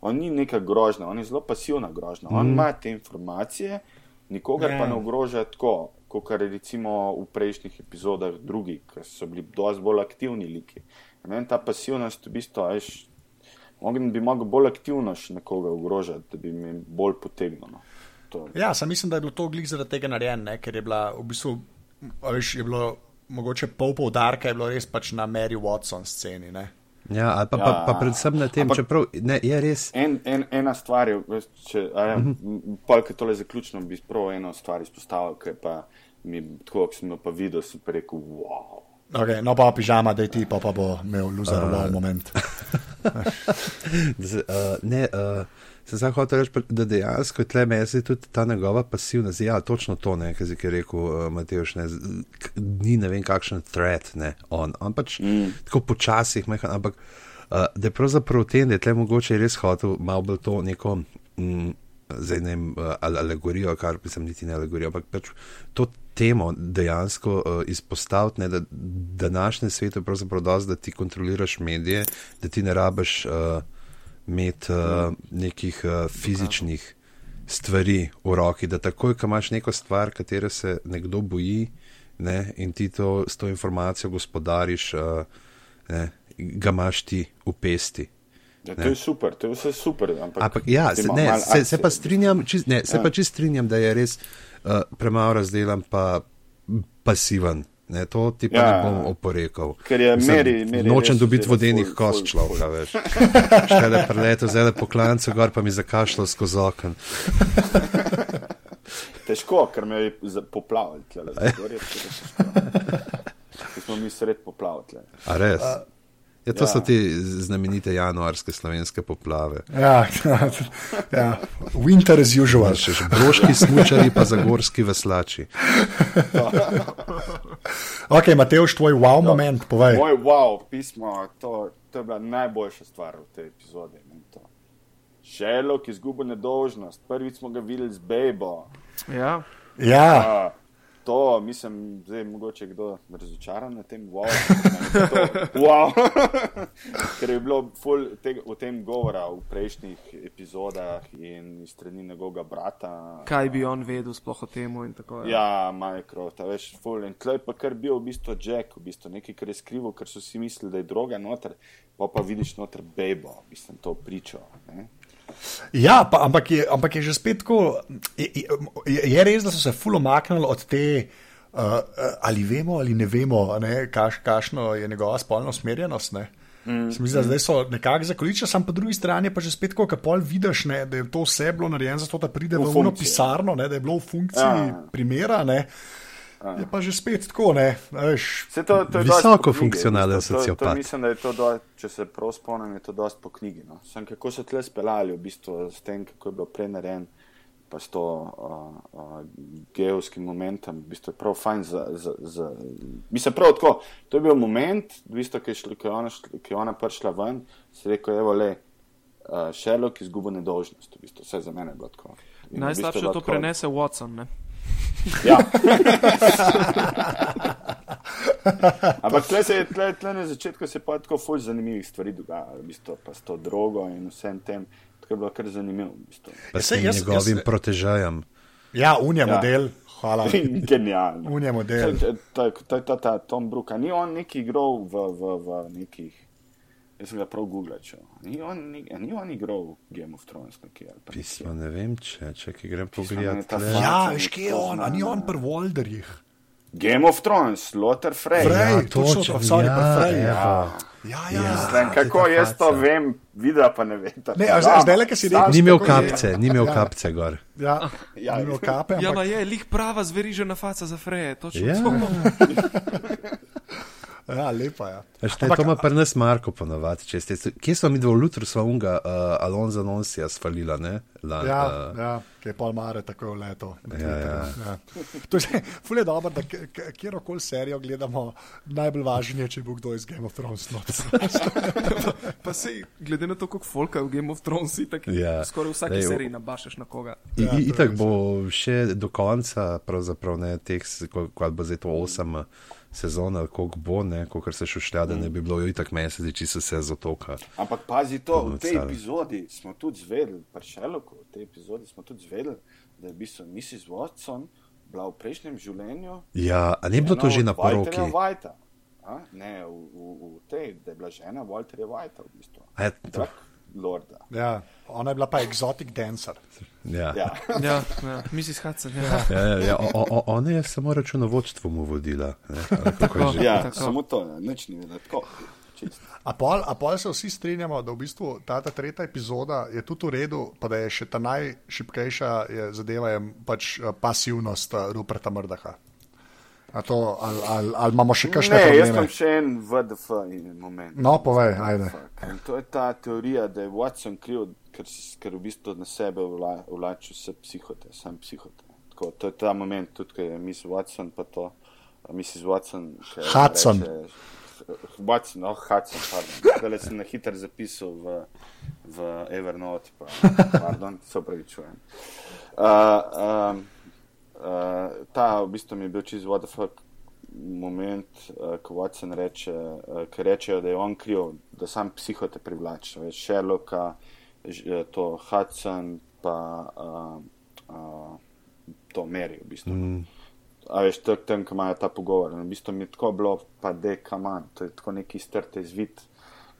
On ni neka grožnja, on je zelo pasivna grožnja. On ima te informacije, nikogar Ja. pa ne ogroža tako, kot je recimo v prejšnjih epizodah drugi, ki so bili dosti bolj aktivni liki. Meni ta pasivnost v bistvu, veš, bi mogel bolj aktivno še nekoga ogrožati, da bi mi bolj potegnil. No. To- Ja, sam mislim, da je bilo to glih zaradi tega narejeno, ker je bila v bistvu, veš, je bilo mogoče pol poudarka, je bilo res pač na Mary Watson sceni. Ne. Ja, ali pa, pa, Ja. pa predvsem na tem, Ampak- čeprav ne, je res. En, en, ena stvar če, a ja, pol, ki tole zaključno, bi prav eno stvar izpostavil, ki je pa mi, tako, ko sem jo pa videl, sem pa rekel, wow. Okay, no pa pižama, da ti pa, pa bo imel luzarov uh, moment. Da se, uh, ne, uh, sem samo hotel reči, da dejansko je tle meni tudi ta njegova pasivnost. Ja, točno to, ne, kar je rekel uh, Mateoš, ne, ni ne vem kakšen threat, ne, on. On pač mm. tako počasih, mehan, ampak uh, da je pravzaprav v tem, da je tle mogoče res hotel malo bolj to neko. Mm, Zdaj ne vem, uh, ali alegorijo, kar mislim, niti ne alegorijo, ampak pač to temo dejansko uh, izpostaviti, ne, da današnjem svetu je pravzaprav dosti, da ti kontroliraš medije, da ti ne rabiš uh, imeti uh, nekih uh, fizičnih stvari v roki, da takoj, ko imaš neko stvar, katero se nekdo boji ne, in ti to, s to informacijo gospodariš, uh, ne, ga imaš ti v pesti. Ja, to je super, to je vse super. Ampak, Ampak ja, se, ne, se, se pa strinjam, čist, ne, se Ja. pa čist strinjam, da je res uh, premalo razdelan, pa pasiven. Ne, to ti pa ja. Ne bom oporekal. Ker je Mislim, meri- meri Nočem dobiti vodenih kost človeka, veš. Šele preleto, zdaj po klancu, gor pa mi zakašljal skozi okno. Težko, ker me je poplavil, tle, zgorje, težko. Ko smo mi sred poplav. tle. A res? Ja, to ja. ja. so te znamenite januarske slovenske poplave. Ja, ja, winter as usual. Še broški smučari, pa zagorski veslači. Ok, Mateoš, tvoj wow moment, povej. Moj wow, pismo, to, to je bila najboljša stvar v tej epizodi. Sherlock izgubil nedolžnost, prvič smo ga videli z Bejbo. Ja. Ja, A, to, mislim, zdaj mogoče kdo razočaran na tem, wow. je to, wow. Ker je bilo ful tega, o tem govora v prejšnjih epizodah in strani njegovega brata. Kaj bi on vedel sploh o tem in tako naprej. Ja, Minecraft, veš, full. In tleh pa kar bil v bistvu Jack, v bistvu nekaj, kar je skrival, ker so si mislili, da je droga noter, pa pa vidiš noter bebo, mislim, to pričo. Ne? Ja pa, ampak, je, ampak je že spet tako. Je, je, je res, da so se fulo maknili od te. Uh, ali vemo, ali ne vemo, ne, kaš, kakšno je njegova spolna usmerjenost. Ne? Mm, Mislim, da zdaj so nekako zakoličili, sam po drugi strani pa že spet, ko pol vidiš, ne, da je to vse bilo narejeno zato, da pride v, V v uno funkciji. pisarno, ne, da je bilo v funkciji Ja. primera. Ne, je pa že spet tako, ne, a veš. Saj To, to je Visoko funkcionalen v bistvu, to- sociopat. To, mislim, da je to, do, če se prav spomnim, je to dosti po knjigi. No. Sam kako so tle speljali, v bistvu, s tem, kako je bilo prej narejen, pa s to uh, uh, geovskim momentom, v bistvu je prav fajn za. za, za mislim, prav tako. To je bil moment, v bistvu, ki je, šla, ki je, ona, šla, ki je ona prišla ven, si rekel, evo le. Uh, Sherlock izgubil nedolžnost, v bistvu, vse za mene je bilo tako. In v Najslabše bistvu je to tako- prenese Watson. Ne? Ja. Ampak tle, se, tle, tle na začetku se pa tako fulj zanimivih stvari dogaja, v bistvu, pa s to drogo in vsem tem. Tako je bilo kar zanimivo. V bistvu. Pa s Saj tem jaz- njegovim jaz- protežajem. Ja, unija Ja. model, hvala. Genialno. Un je model. To je ta, ta Tom Brook, a ni on neki igral v, v, v nekih. Jaz sem ga prav googlal. Ni on, ni, a ni on igral v Game of Thrones nekje. ali pa nekje? Pismo, ne vem, če, če ki grem pogledat. Ja, veš, je kje je on, a ni on pri Walderjih. Game of Thrones, Lothar Frey. Frey. Ja, točno, točno, sorry, ja, pa Frey, evo. ja. Ja, ja. Mislim, kako jaz to vem, videla pa ne vem. Ne, a zdaj- zdajle, ko si rekel- Ni imel kapce, ni imel Ja. kapce gor. Ja, Ja, ni imel kape. Ja, ampak- ma je, lih prava zverižena faca za freje, točno Ja. Ja, lepa je. Veš, ne, to ima pri nas Marko ponovadi. če ste- Kje smo mi dva lutro sva unga uh, Alonso Nonsija svalila, ne? Lan, Ja, uh, ja, ki je pol mare tako leto. Ja, ja. Ja. To je ful je dobro, da k- k- kjerokoli serijo gledamo, najbolj važno je, če bo kdo iz Game of Thrones. not. Pa se, glede na to, koliko folka je v Game of Thrones, tako Ja. skoraj v vsaki Lej, o- seriji nabašaš na koga. I, Ja, ja, itak bo še do konca, pravzaprav ne teh, kot bo zdaj to osem eh, sezon, ali koliko bo, ne, koliko se šušlja, da ne bi bilo itak meseci, če se vse zatoka. Ampak pazi to, v tej epizodi smo tudi zvedeli, pri Šerloku, v tej epizodi smo tudi zvedeli, da je v bistvu Mrs. Watson bila v prejšnjem življenju. Ja, a ni bilo to že na poroki? Whitea. A? Ne, v, v, v tej, da je bila žena Walterja Whitea v bistvu. A je to- Drag Lorda. Ja, ona je bila pa exotic dancer. Ja. Ja. Ja, ja, Mrs. Hudson, ja. Ja, ja, ja, o, o, ona je samo računovodstvo mu vodila. Ne, kako je že? ja Tako. samo to, ja, nič ni. Tako, čisto. A pol, a pol se vsi strinjamo, da v bistvu ta, ta tretja epizoda je tudi v redu, pa da je še ta najšipkejša je, zadeva je pač eh, pasivnost eh, Ruperta Mrdaha. A to, ali, ali, ali imamo še kakšne Ne, jaz probleme? imam še en VDF moment. No, povej, ajde. In to je ta teorija, da je Watson kriv, ker, ker v bistvu na sebe vla, vlači vse psihote, sam psihote. Tako, to je ta moment, tudi ko je Miss Watson, pa to, Mrs. Watson. Hudson. reče- Watson, oh, Hudson, pardon. Zdaj sem na hiter zapisal v, v Evernote, pa, pardon, se upravičujem. Uh, um, ta v bistvu mi je bil čez what the fuck moment, uh, ko Watson reče, uh, ko rečejo, da je on kriv, da sam psihote privlači. Veš, Sherlocka, eh, to Hudson, pa uh, uh, to Mary v bistvu. Mm. A veš, to je tam, ko imajo ta pogovor. In v bistvu mi je tako bilo, pa de kaman, to je tako neki strte zvit.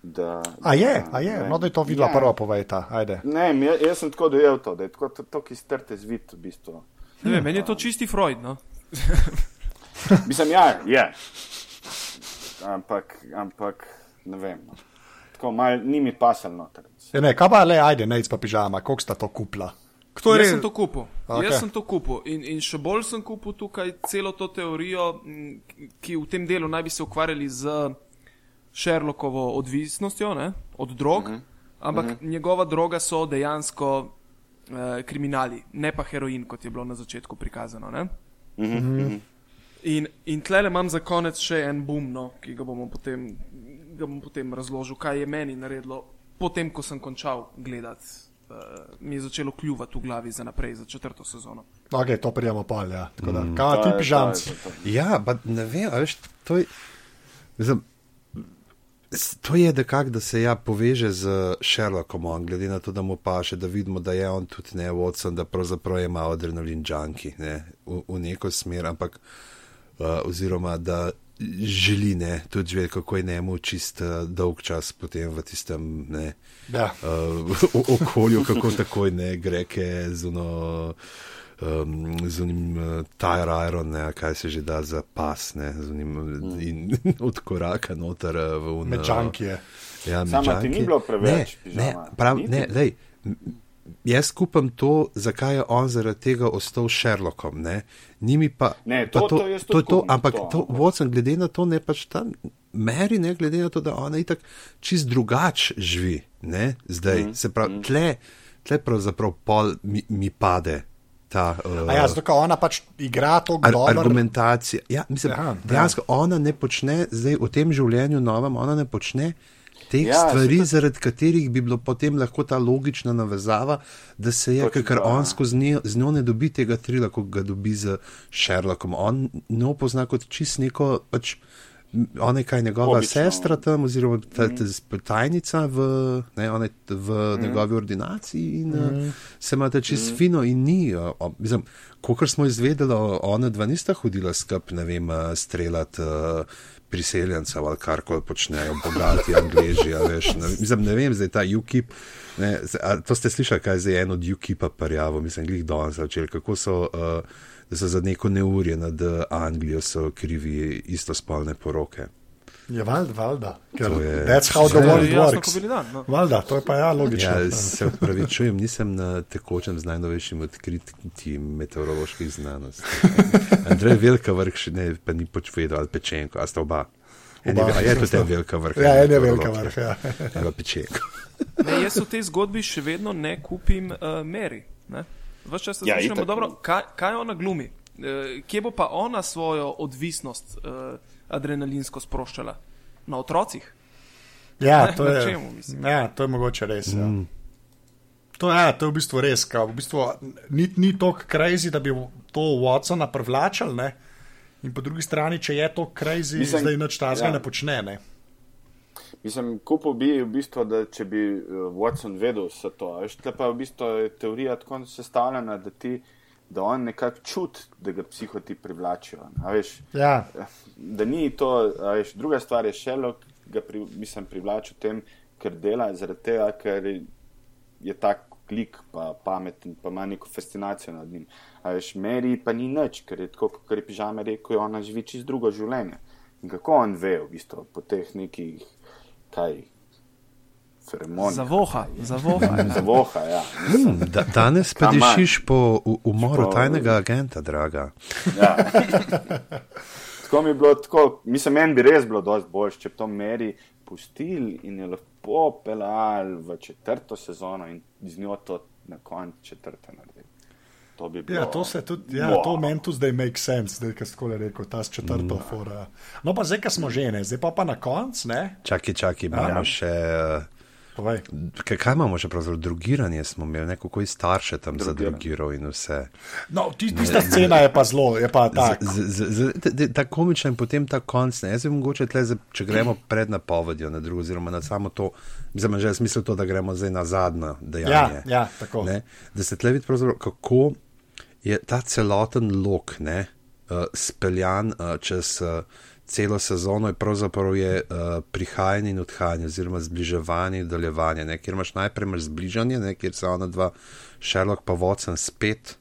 Da, A je, da- a je, ne no da je to videla Ja. prva, povejta, ajde. Ne, jaz, jaz sem tako dojel to, da je tako, tako strte zvit v bistvu. Ne vem, meni je to čisti Freud, no. Mislim, ja, je. Ampak, ampak ne vem. No. Tako mal ni mi pasal noter. Ja, ne, kaj pa le, ajde, nec pa pižama, koliko sta to kupla? Kdo je Jaz res? sem to kupil. Okay. Jaz sem to kupil. In, in še bolj sem kupil tukaj celo to teorijo, ki v tem delu naj bi se ukvarjali z Sherlockovo odvisnostjo ne, od drog, uh -huh. ampak uh -huh. njegova droga so dejansko eh, kriminali, ne pa heroin, kot je bilo na začetku prikazano. Ne. Uh -huh. In, in tlele imam za konec še en boom, no, ki ga, bomo potem, ga bom potem razložil, kaj je meni naredilo, potem ko sem končal gledati. Uh, mi je začelo kljuvati v glavi za naprej, za četrto sezono. Ok, to prijemo pol, ja. Tako da, Mm. kaj ti je- Ja, pa ne vem, a veš, to je. Mislim, to je nekako, da se ja poveže z Sherlockom, on, glede na to, da mu paše, da vidimo, da je on tudi ne Watson, da pravzaprav je malo adrenalin junkie ne, v, v neko smer, ampak uh, oziroma da želi ne, tudi živeti, kako je njemu čist uh, dolg čas potem v tistem ne, Ja. uh, o- okolju, kako takoj ne greke z uno. Um, z unim uh, tire iron, ne, kaj se že da za pas, ne, z unim mm. in od koraka noter uh, v uno. Med džankije. Ja, Sama ti ni bilo preveč, Ne, pižama? ne, prav, ne, lej, m- jaz skupam to, zakaj je on zaradi tega ostal Sherlockom, ne. Nimi pa, Ne, pa to- to, to to, to, ampak to, to, Watson, glede na to, ne pač tam. Meri, ne glede na to, da ona itak čist drugače živi, ne, zdaj. Mm, se pravi, mm. tle, tle pravzaprav pol mi, mi pade ta. Uh, A ja, zato, ona pač igra to Ar, dobro. argumentacija. Ja, mislim, Ja, ja. dejansko ona ne počne, zdaj v tem življenju novem, ona ne počne teh Ja, ja, stvari, to- zaradi katerih bi bilo potem lahko ta logična navezava, da se je, Točno ker on ja. skozi njo, z njo ne dobi tega trila, kot ga dobi z Sherlockom. On njo pozna kot čist neko. Pač, m, Ona je kaj njegova Obično. Sestra tam, oziroma ta, ta tajnica v, ne, ona je v mm. njegovi ordinaciji in mm. se imate čist mm. fino in ni. o- Mislim, kolikor smo izvedeli, ona dva nista hodila skup, ne vem, uh, streljati priseljencev ali kar koli počnejo, bogati angliži, a veš. Ne, mislim, ne vem, zdaj ta UKIP. Ne, to ste slišali, kaj je zdaj en od UKIP-a parjavo, mislim, glih danes začeli, kako so. Uh, da so za neko neurje nad uh, Anglijo so krivi istospolne poroke. Je valjda, valjda. Ker To je- that's how the Ja, world jasno, works. dan. No. Valjda, to je pa ja logično. Ja, se upravičujem, nisem na tekočem z najnovejšim odkritjem meteoroloških znanosti. Andrej Velika vrh še ne, pa ni počvedal, ali pečenko, a sta oba. Oba. a je tudi en velika vrh. Ja, je meteorolog, velika vrh, ja. Ali pečenko. Ne, jaz v tej zgodbi še vedno ne kupim uh, Meri. Ves čas Ja, razmišljamo, itak. dobro, kaj, kaj ona glumi, uh, kje bo pa ona svojo odvisnost uh, adrenalinsko sproščala? Na otrocih? Ja, to je, čemu, mislim? ja, to je mogoče res. Ja. To, ja, to je v bistvu res. Kao, v bistvu, ni ni tako crazy, da bi to Watsona privlačil. Ne? In po drugi strani, če je to Mislim, zdaj nič tazga ja. ja. ne počne. Ne? Mislim, kupil bi v bistvu, da če bi uh, Watson vedel vse to. Veš, tle pa v bistvu je teorija tako sestavljena, da, ti, da on nekako čuti, da ga psihoti privlačijo. Veš, Ja, da ni to, veš, druga stvar je Sherlock, ga pri, mislim privlači v tem, ker dela, zaradi tega, ker je tak klik, pa pameten, pa ima neko fascinacijo nad njim. A veš, Mary pa ni nič, ker je tako, kot je pižame rekel, ona živi čist drugo življenje. In kako on ve, v bistvu, po teh nekih, kaj, feromonih. Zavoha, zavoha. ja. Zavoha, ja. Hmm, da, danes pa dišiš po u- umoru Po- tajnega agenta, draga. ja. tako mi je bilo, tako, mislim, meni bi res bilo dosti boljše, če bi to meri pustili in je lepo pelal v četrto sezono in z njo to na koncu četrte naredili. To bi bilo. ja, to se tudi, ja, Wow. to meni tudi zdaj make sense, zdaj, ker skole rekel, ta s četrto mm. fora. No, pa zdaj, ko smo žene, zdaj pa, pa na koncu, ne? Čakaj, čakaj, imamo Ja. še. Povej. Kaj, kaj imamo še pravzaprav? Drugiranje smo imeli, neko koji starše tam zadrugiral in vse. No, ti- tista scena je pa zelo, je pa tak. Z- z- z- t- t- Ta komična in potem ta konc. ne. Jaz bi mogoče tle, če gremo pred napovedjo na drugo, oziroma na samo to, mislim, že smisel to, da gremo zdaj na zadnje dejanje. Ja, ja, tako. Ne, da se tle vidi, pravzaprav, kako je ta celoten lok ne, uh, speljan uh, čez uh, celo sezono, in pravzaprav je uh, prihajanje in odhajanje, oziroma zbliževanje in daljevanje. Ne, kjer imaš najprej imaš zbližanje, ne, kjer se ona dva, Sherlock pa Watson spet.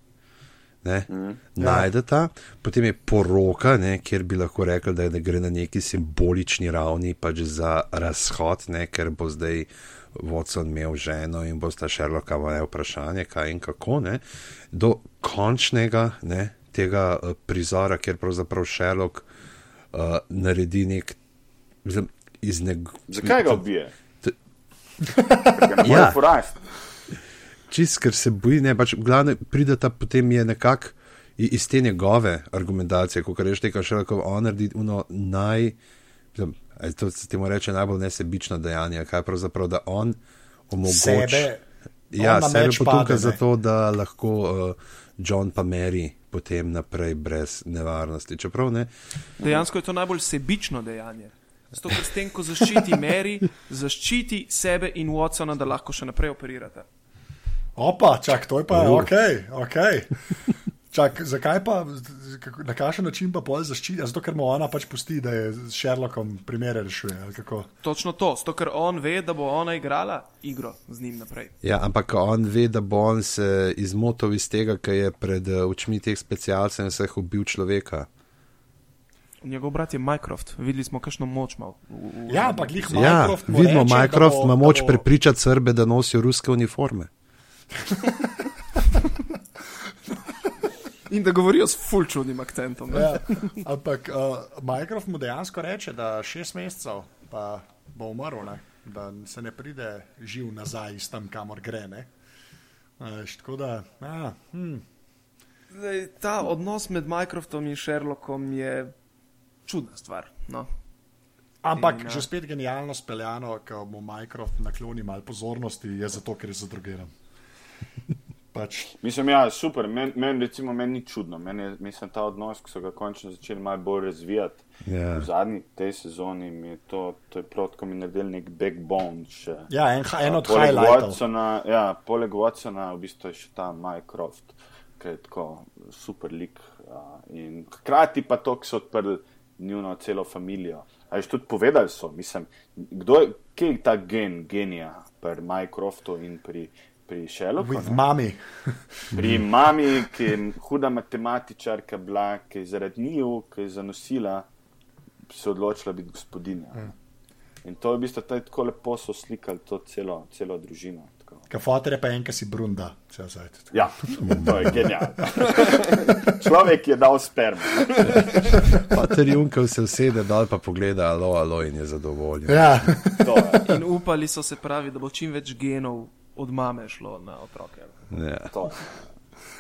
Ne, mm, najdeta, potem je poroka, ne, kjer bi lahko rekli, da, je, da gre na neki simbolični ravni pač za razhod, ne, ker bo zdaj Watson imel ženo in bo sta Sherlockova ne vprašanje, kaj in kako, ne, do končnega ne, tega uh, prizora, kjer pravzaprav Sherlock uh, naredi nek. Iz nek Zakaj ga ubije? Ja. porast. čist, ker se boji, ne pač glavno prideta potem je nekako iz te njegove argumentacije, ko rečeš, tega še lahko on naredi uno naj, ali to se temu reče najbolj nesebično dejanje, kaj pravzaprav, da on omogoča. Sebe, Ja, on sebe potuka zato, da lahko uh, John pa Mary potem naprej brez nevarnosti. Čeprav ne, Dejansko je to najbolj sebično dejanje. Zato, ker s tem, ko zaščiti Mary, zaščiti sebe in Watsona, da lahko še naprej operirata. Opa, čak, to je pa Uh. ok. okay. Čak, zakaj pa, na kakšen način pa pol zaščiti? Zato, ker mu ona pač pusti, da je s Sherlockom primere rešuje. ali kako? Točno to, zato ker on ve, da bo ona igrala igro z njim naprej. Ja, ampak on ve, da bo on se izmotil iz tega, ker je pred eh, očmi teh specialcev in vseh ubil človeka. Njegov brat je Mycroft, videli smo, kakšno moč ima. v- Ja, ampak lih Ja, Mycroft mu vidimo, reče, bo- ima moč bo- prepričati Srbe, da nosijo ruske uniforme. In da govorijo s full čudnim akcentom. ne. Ja, ampak uh, Mycroft mu dejansko reče, da šest mesecev pa bo umrl, ne? da se ne pride živ nazaj iz tam, kamor gre. ne. Veš, tako da, ja, hm. Zdaj, ta odnos med Mycroftom in Sherlockom je čudna stvar. No. Ampak In, ja. že spet genialno speljano, ko mu Mycroft nakloni malo pozornosti, je zato, ker je zadrugiran. Pač, Mislim, ja, super. Meni men, recimo, meni ni čudno. Meni je, mislim, ta odnos, ki so ga končno začeli malo bolj razvijati. Ja. V zadnji tej sezoni mi je to, to je prav tako mi naredil nek backbone. Še. ja, en, en od Poleg highlightov. Watsona, ja, poleg Watsona v bistvu je še ta Mycroft, ki je tako super lik. Ja, in hkrati pa to, ki so odprli njuno celo familijo. A že tudi povedali so, mislim, kdo je, kje je ta gen, genija pri Mycroftu in pri, pri? With ne? mami. Pri mami, ki je huda matematičarka bila, ki je zaradi njiju, ki je zanosila se odločila biti gospodinja. Ja. In to je v bistvu tako lepo so slikali to celo, celo družino. Tako. Kafoter je pa en, ki si brunda, zajt. Ja, to je genialno. Človek je dal spermo. Pater Junkel se usede dol pa pogleda, alo, alo in je zadovoljen. Ja, In upali so se pravi, da bo čim več genov od mame šlo na otroke. Ja. to.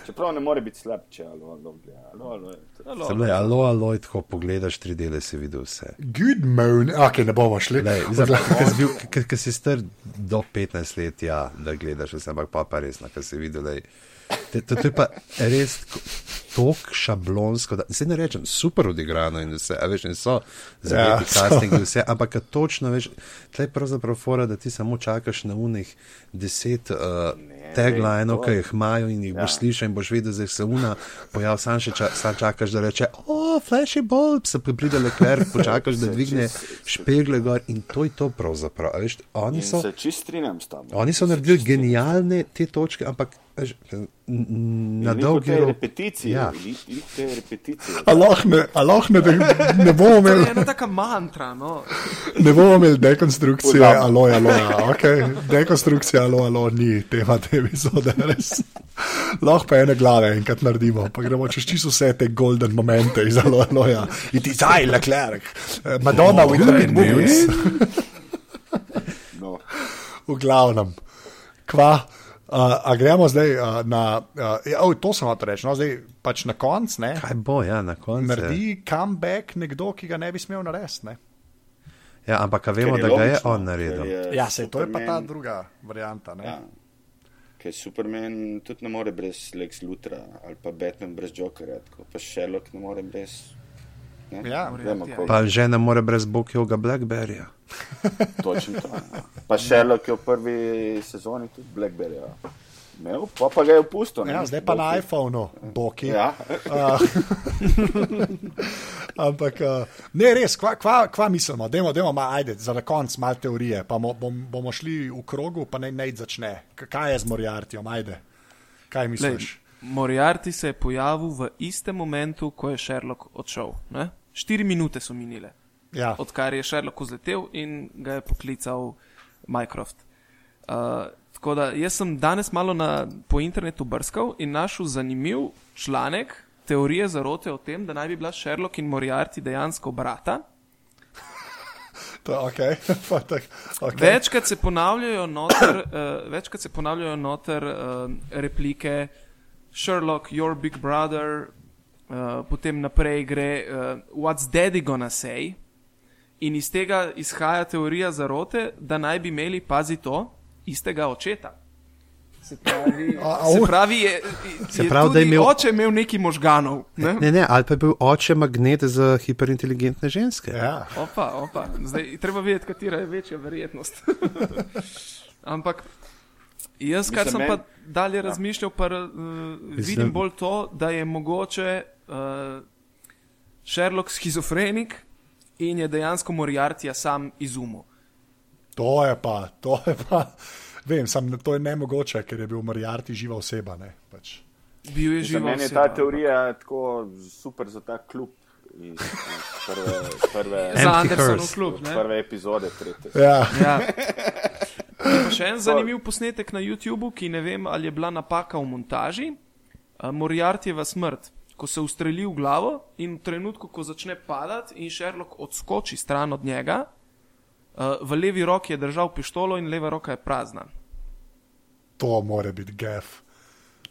Čeprav ne more biti slab, če alo, alo, alo, alo, Alo, Sem le, alo, alo, in tako pogledaš tri dele, si videl vse. good moon, ok, ne bomo šli. Ker si star do 15 let, ja, da gledaš vse, ampak pa pa res, kar si videl. lej. To, to je pa res tako šablonsko. Da, se ne rečem, super odigrano in vse, a veš, in so za Ja, casting in vse, ampak točno veš, tle je pravzaprav fora, da ti samo čakaš na unih deset uh, taglinov, to- ki jih imajo in jih Ja. boš slišal in boš videl, da se una pojav, sam še ča, sam čakaš, da reče, o, flashy bulb, se pride lekler, počakaš, da dvigne špegle gor in to je to pravzaprav. a Veš, oni so, se čist strinjam s tabo. oni so naredili genialne te točke, ampak veš, na dolgi rok. repeticije. Ja. Te repeticije. A lahko ne, a lahko ne, bomo To je imeli, ena taka mantra. No. ne bomo imeli dekonstrukcije, alo, alo, ok, dekonstrukcija, alo, alo, ni tema te epizode, res. Lahko pa ene glave enkrat naredimo, pa gremo čez čisto vse te golden momente iz alo, alo, ja. In ti zdaj, Leclerc, eh, Madonna with the big boobies. No. V glavnem, kva. Uh, a gremo zdaj uh, na. Uh, ja, oj, to sem hotel reči. No, zdaj pač na koncu ne, Kaj bo, ja, na koncu. naredi comeback nekdo, ki ga ne bi smel narediti. ne. Ja, ampak a vemo, da ga je logično, on naredil. je Ja, se to je pa ta druga varianta. Ne? Ja. Ker Superman tudi ne more brez Lex Lutra ali pa Batman brez Jokerja, tako pa Sherlock ne more brez. Ne? Ja, Vemo, ja. Pa že ne more brez Bokjoga Blackberryja. Točno to. Ja. Pa Sherlock je v prvi sezoni tudi Blackberry. Imel, pa, pa ga je opustil. ne. Ja, zdaj pa na Boki. iPhonu, boki. Ja. Ampak, uh, ne res, kva, kva, kva mislimo, dajmo, dajmo ma, ajde, za na konc malo teorije, pa mo, bom, bomo šli v krogu, pa naj naj začne. Kaj je z Moriartyjem, ajde? Kaj misliš? Lej, Moriarty se je pojavil v istem momentu, ko je Sherlock odšel. Ne? Štiri minute so minile, Ja, odkar je Sherlock vzletel in ga je poklical Mycroft. Uh, tako da jaz sem danes malo na, po internetu brskal in našel zanimiv članek teorije zarote o tem, da naj bi bila Sherlock in Moriarty dejansko brata. to je ok. Pa tak, okay. Večkrat se ponavljajo noter, uh, večkrat se ponavljajo noter uh, replike Sherlock, your big brother, uh, potem naprej gre uh, What's daddy gonna say? In iz tega izhaja teorija zarote, da naj bi imeli, pazi to, istega očeta. Se pravi, A- a se pravi je, Se je pravi, da je tudi imel- oče imel neki možganov. Ne? Ne, ne, ali pa je bil oče magnet za hiperinteligentne ženske. Ja. Opa, opa. Zdaj, treba vedeti, katera je večja verjetnost. Ampak jaz, kar sem pa dalje razmišljal, pa uh, vidim bolj to, da je mogoče uh, Sherlock schizofrenik in je dejansko Moriartyja sam izumil. To je pa, to je pa. Vem, sam, to je nemogoče, ker je bil Moriarty živa oseba. Ne, pač. Bil je Za živ. mene je ta teorija tako super za ta klub. Iz, iz prve, prve, Za Andersonov klub. prve epizode, tretje. Ja, Ja. Še en zanimiv posnetek na YouTubu, ki ne vem, ali je bila napaka v montaži. Uh, Moriartyjeva smrt, ko se ustreli v glavo in v trenutku, ko začne padati in Sherlock odskoči stran od njega, v levi roki je držal pištolo in leva roka je prazna. to more biti gef.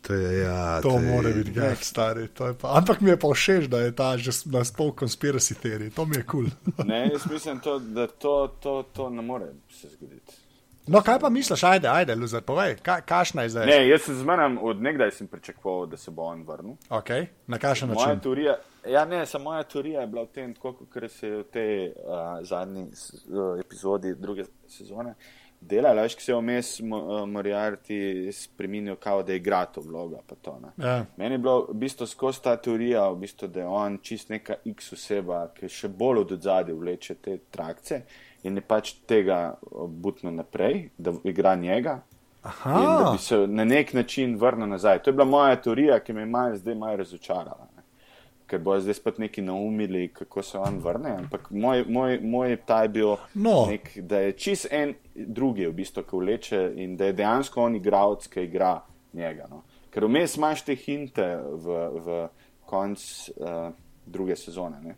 To je, ja, To je- more biti gef, stari. to je Pa, ampak mi je pa všeč, da je ta že na spol konspiracy teorij. To mi je kul. Cool. Ne, jaz mislim, to, da to, to, to ne more se zgoditi. No, kaj pa misliš, ajde, ajde, Luzer, povej, kaj, kašna je zdaj? Ne, jaz se zmeram, od nekdaj sem pričakoval, da se bo on vrnil. Okay. Na kakšen Moja način? teorija, ja, ne, samo moja teorija je bila v tem, tako kot se je v tej uh, zadnji uh, epizodi druge sezone delala, veš, ki se je vmes uh, Moriarty spremenil, kao da je igra to vlogo. pa To, ne. Ja. Meni je bilo v bistvu skozi ta teorija, v bistvu, da je on čist neka X oseba, ki še bolj od zadaj vleče te trakce in je pač tega butno naprej, da igra njega. In da Aha, bi se na nek način vrnil nazaj. To je bila moja teorija, ki me je malo zdaj malo razočarala. ne. ker bojo zdaj spet neki naumili, kako se on vrne. Ampak moj, moj, moj ta je bil, No. nek, da je čist en drugi, v bistvu, ki vleče in da je dejansko on igralec, ki igra njega. No. Ker vmes imaš te hinte v, v konc uh, druge sezone. Ne.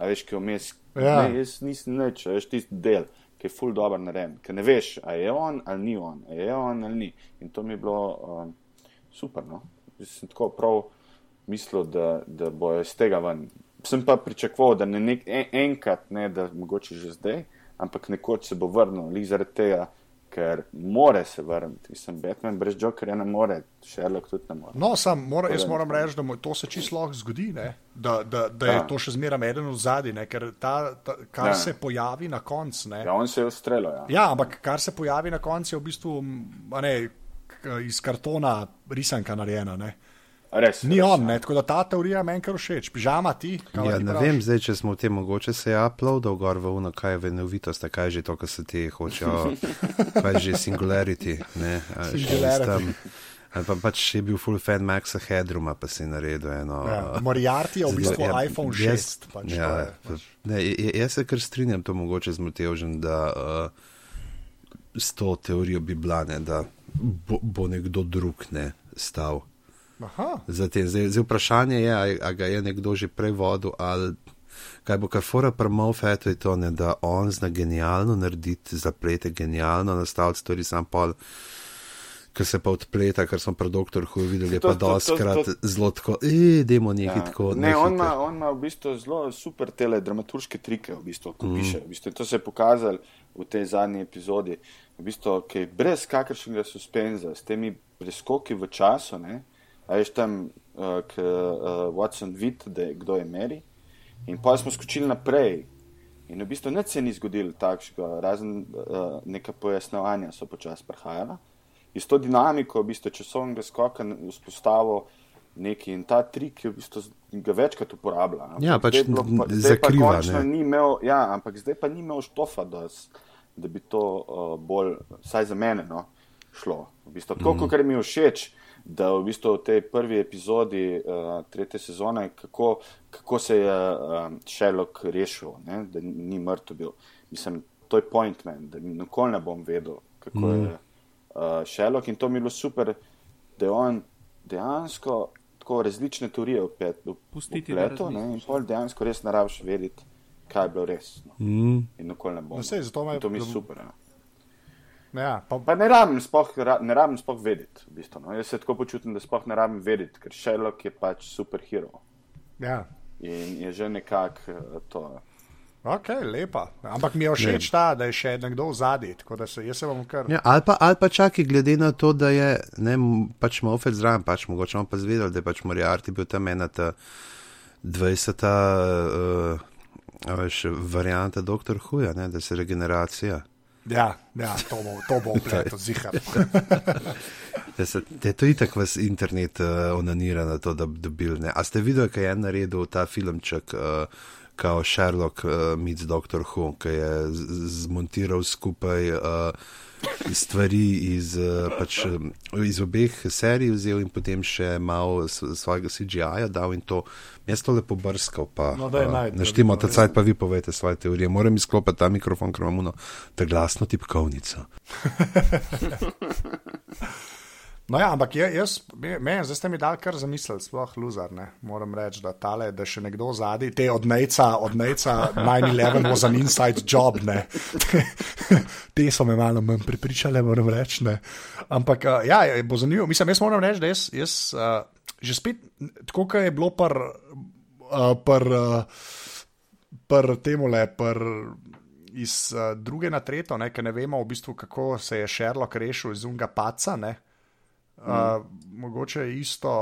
A veš, ki vmes, Ja. ne, jaz nisem nič, a veš tisti del. Ki je full dobro narejen, ker ne veš, ali je on ali ni on, ali je on ali ni. In to mi je bilo um, super. No? Jaz sem tako prav mislil, da, da bojo iz tega ven. Sem pa pričakoval, da ne nek, en, enkrat, ne da mogoče že zdaj, ampak nekoč se bo vrnil, lih zaradi tega, ker more se vrniti. Sem Batman brez Jokerja ne more, Sherlock tudi ne more. No, sam, mora, jaz Povem. moram reči, da mu to se čisto lahko zgodi, ne? da, da, da je Ja. to še zmeraj eden v zadnji, ker ta, ta, kar Ja. se pojavi na koncu. Ja, on se je ustrelil. Ja. Ja, ampak kar se pojavi na koncu, je v bistvu ne, iz kartona risanka narejena. Ne? Res, Ni res, on, ja. ne? tako da ta teorija meni kar všeč. Pižama ti, Ja, ti ne praviš? vem, zdaj, če smo v tem, mogoče se je uploadal gor v uno, kaj je venovitost, kaj je že to, kar se ti hočejo, kaj je že singularity. Ne, Singularity. tam, ali pa pač je bil full fan Maxa Headruma, pa si naredil eno. Ja, Moriarty je v bistvu Ja, iPhone jaz- 6. Pač, ja, je, pač, ne, jaz se kar strinjam to mogoče z Matevžem, da uh, s to teorijo bi bila, ne, da bo, bo nekdo drug ne stal. Aha, Za te. Zdaj, zdaj vprašanje je, a, a ga je nekdo že prej vodil ali kaj bo, kar fora pri Mofetu je to, ne, da on zna genialno narediti zaplete, genialno nastaviti stvari, sam pol, ki se pa odpleta, kar smo pri doktorju videli, je pa doskrat zelo tako, eh, demo nekaj Ja. tako. Ne, on ima, on ima v bistvu zelo super tele dramaturške trike, v bistvu, ko mm. piše. V bistvu, to se je pokazalo v tej zadnji epizodi, v bistvu, ki je brez kakršnega suspenza, s temi preskoki v času. Ne, a veš tam, uh, k uh, Watson vidi, kdo je Mary. In pa smo skočili naprej. In v bistvu nič se ni zgodilo takšnega, razen uh, neka pojasnjevanja so počasi prihajala. In s to dinamiko, v bistvu časovnega skoka vzpostavil neki in ta trik je v bistvu ga večkrat uporablja. Ampak Ja, pač bilo pa- pa zakriva, končno ne. Ni imel, ja, ampak zdaj pa ni imel štofa, da, da bi to uh, bolj, vsaj za mene, no, šlo. V bistvu, tako, mm. kot mi je všeč, da v bistvu v tej prvi epizodi uh, tretje sezone, kako, kako se je um, Sherlock rešil, ne, da ni mrtev bil. Mislim, to je point, man, da nikoli ne bom vedel, kako mm. je uh, Sherlock in to mi je bilo super, da je on dejansko tako različne teorije da vpletel ne, in pol dejansko res ne rabiš vedeti, kaj je bilo res. No. Mm. In nikoli ne bom. No, sej, zato me- to mi je super. Ja. Ja, pa, Pa ne rabim sploh, ra- ne rabim sploh vedeti. V bistvu, no. Jaz se tako počutim, da sploh ne rabim vedeti, ker Sherlock je pač superhero. ja. In je že nekako eh, to. Ok, lepa. Ampak mi je všeč ta, da je še nekdo v zadnji, tako da se, jaz se vam kar. Ja, ali, pa, ali pa čakaj, glede na to, da je ne, pač Mofet zraven, pač mogoče on pa zvedel, da je pač Moriarty bil tam ena ta 20. Uh, a veš, varianta Dr. Huja, ne, da se regeneracija. Ja, ja to bo, to bo upleto, zihar. Da, se, da to itak vas internet uh, onanira na to, da bi dobil. A ste videli, kaj je naredil ta filmček, uh, kao Sherlock uh, meets Dr. Who, ki je zmontiral skupaj uh, stvari iz, uh, pač, um, iz obeh serij, vzel in potem še malo svojega CGI-ja dal in to. Jaz to lepo brskal, pa No, najdi, da naštimo vidimo, ta cajt, pa vi povete svoje teorije. Moram izklopiti ta mikrofon, ker imamo ta glasno tipkovnico. No, ja, ampak jaz, me, me, zdaj ste mi dali kar zamisliti, sploh luzar. Ne? Moram reči, da tale, da še nekdo zadnji, te od Nejca, od Nejca 9-11 was an inside job. ne. te so me malo manj pripričale, moram reči. Ampak uh, ja, bo zanimivo. Mislim, jaz moram reči, da jaz, jaz uh, že spet, tako kot je bilo par, uh, par, uh, par temule, par iz uh, druge na tretjo, ne, ne vemo v bistvu, kako se je Sherlock rešil iz unga paca. Ne. Uh, mogoče je isto,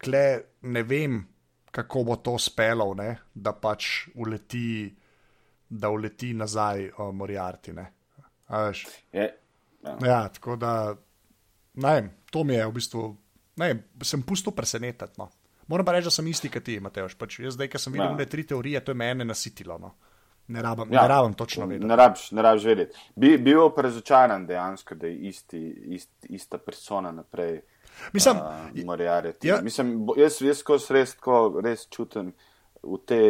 kle ne vem, kako bo to spelo, ne, da pač uleti, da uleti nazaj uh, veš? Je, ja. Ja, tako da, ne vem, to mi je v bistvu, ne vem, sem pusto presenetiti. No. Moram pa reči, da sem isti kot ti, Mateoš. Pač jaz zdaj, ker sem videl Ja. te tri teorije, to je mene nasitilo. No. Ne rabim, Ja. ja. ne rabim točno vedeti. Ne rabiš, ne rabiš vedeti. Bi, bil pa razočaran dejansko, da je isti, ist, ista persona naprej. Mislim, uh, Moriarty. ja. Mislim, jaz, jaz res, tako, res čutim, v te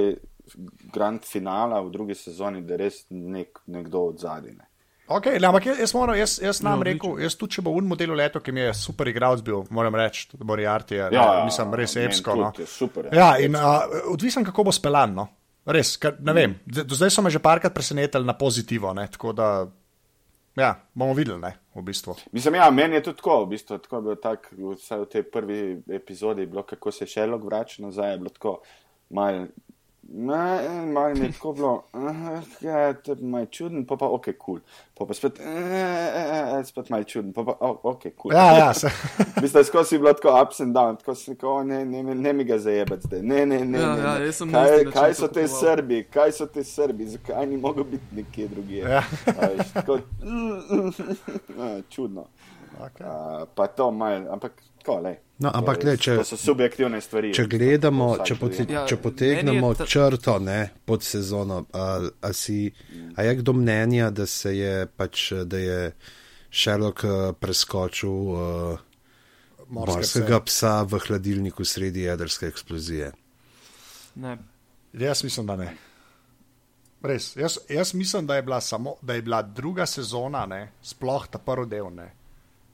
grand finala v drugi sezoni, da je res nek, nekdo od zadine. Okay, ne, ampak jaz, jaz, moram, jaz, jaz nam Ja, rekel, jaz tudi če bo un model leto, ki mi je super igralec bil, moram reči, da bo Riarti, ja, Ja, ja, mislim, res meni epsko. tudi No. super, ja. Ja, in uh, odvisen, kako bo speljan. No. Res, ker, ne vem, do zdaj so me že parkrat presenetili na pozitivo, ne, tako da ja, bomo videli, ne, v bistvu. Mislim, ja, meni je tudi tako, v bistvu, tako je bilo tak, vsaj v tej prvi epizodi je bilo, kako se Sherlock vrača nazaj, je bilo tako malo, malo mal mi je tako bilo, ja, to je malo čuden, pa pa ok, kul, cool. pa pa spet, uh, spet malo čuden, pa pa ok, kul. Cool. Ja, ja, se, Mislim, skozi je bilo tako ups and down, tako si rekel, "O, ne, ne, ne, ne mi ga zajebati zdaj, ne, ne, ne. Ja, ne, ja, ne. na kaj, način kaj so te. Srbi, kaj so te Srbi, zakaj ni mogel biti nekje drugje? Ja. Veš, tako, a, čudno. Okay. A, pa to malo, ampak tako, le. No, ampak glej, če- To so subjektivne stvari. Če gledamo, če, gleda. Ja, če potegnemo ta- črto ne, pod sezono, a, a, si, a je kdo mnenja, da se je pač, da je Sherlock preskočil uh, Morske morskega psa v hladilniku sredi jedrske eksplozije? Ne. Jaz mislim, da ne. Res, jaz, jaz mislim, da je, bila samo, da je bila druga sezona, ne, sploh ta prvi del, ne,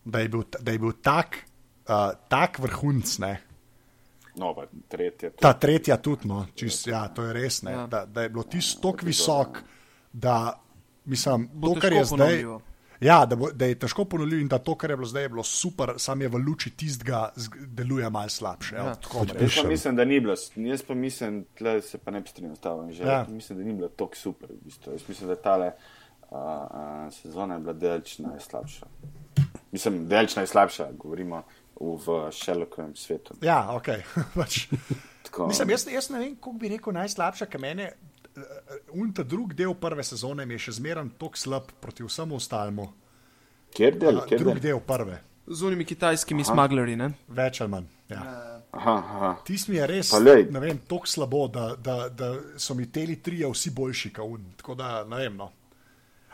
da, je bil, da je bil tak, uh, tak vrhunc. Ne, No, pa tretje. ta tretja tudi, no, čist, ja, to je res, ne, Ja. ja. da, da je bilo tisto tako visok, da mislim, to, kar je zdaj. ponovljivo. Ja, da, bo, da je težko ponovljivo in da to, kar je bilo zdaj, je bilo super, sam je v luči tistega, deluje malo slabše. Ja, Ja. tako. Jaz pa mislim, da ni bilo, jaz pa mislim, tle se pa ne bi strinjal s tabo, že Ja. mislim, da ni bilo tako super. V bistvu. Jaz mislim, da tale uh, uh, sezona je bila delč najslabša. Mislim, delč najslabša, govorimo v, Sherlockovem svetu. Ja, ok. pač, Tako, Mislim, jaz, jaz ne vem, kako bi rekel najslabša, ker meni unta drug del prve sezone je še zmeraj tako slab proti vsemu ostalemu. Kjer del? Kjer Drug del? del prve, Z unimi kitajskimi smaglerji, ne? več ali manj. Ja. Aha, aha. Tisti mi je res, tako slabo, da, da, da so mi teli trije vsi boljši kot un. Tako da ne vem. No.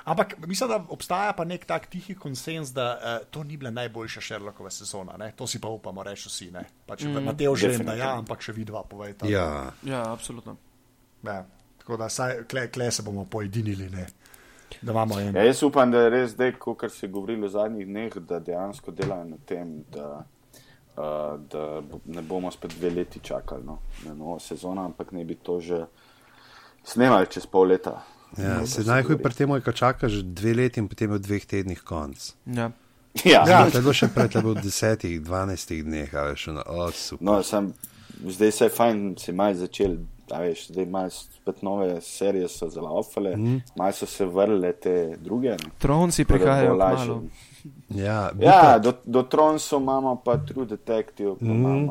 Ampak mislim, da obstaja pa nek tak tihi konsens, da uh, to ni bila najboljša Sherlockova sezona. Ne? To si pa upamo reči vsi. Ne? Pač, mm, Mateo že vem, da ja, ampak še vidva povejta. Ja, Ja, absolutno. Ja, tako da saj, kle, kle se bomo pojedinili, ne? en. Ja, jaz upam, da je res zdaj, kot se je govorilo v zadnjih dneh, da dejansko delajo na tem, da, uh, da ne bomo spet dve leti čakali no, na novo sezono, ampak ne bi to že snemali čez pol leta. Ja, se najhuj pri tem, je, ko čakaš dve leti in potem je v dveh tednih konc. Ja. Ja, Ja. To je bilo še pred tebe v desetih, dvanajstih dneh, ali še na oh, super. No, sem, zdaj se je fajn, si malo začel, a veš, zdaj malo spet nove serije so zalaufale, mm. malo so se vrle te druge. Tronci prihajajo lažje. Ja, Ja, do, do Tronsu imamo pa True Detective, pa Mm.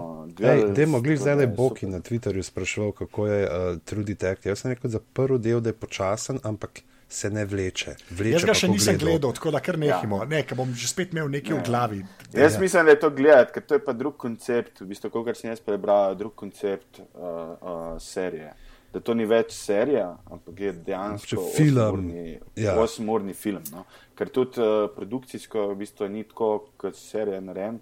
Demo, tako zdaj da je Boki super. na Twitterju spraševal, kako je uh, True Detective. Jaz sem rekel za prvi del, da je počasen, ampak se ne vleče. vleče Jaz ga še nisem gledal. gledal, tako da kar nehimo. Ja. Ne, ker bom že spet imel nekaj v glavi. Jaz Ja. mislim, da je to gledati, ker to je pa drug koncept, v bistvu, kot sem jaz prebral, drug koncept uh, uh, serije. Da to ni več serija, ampak je dejansko Če film, osemurni, ja. osemurni film. No? Ker tudi uh, produkcijsko v bistvu ni tako, kot serija narejen,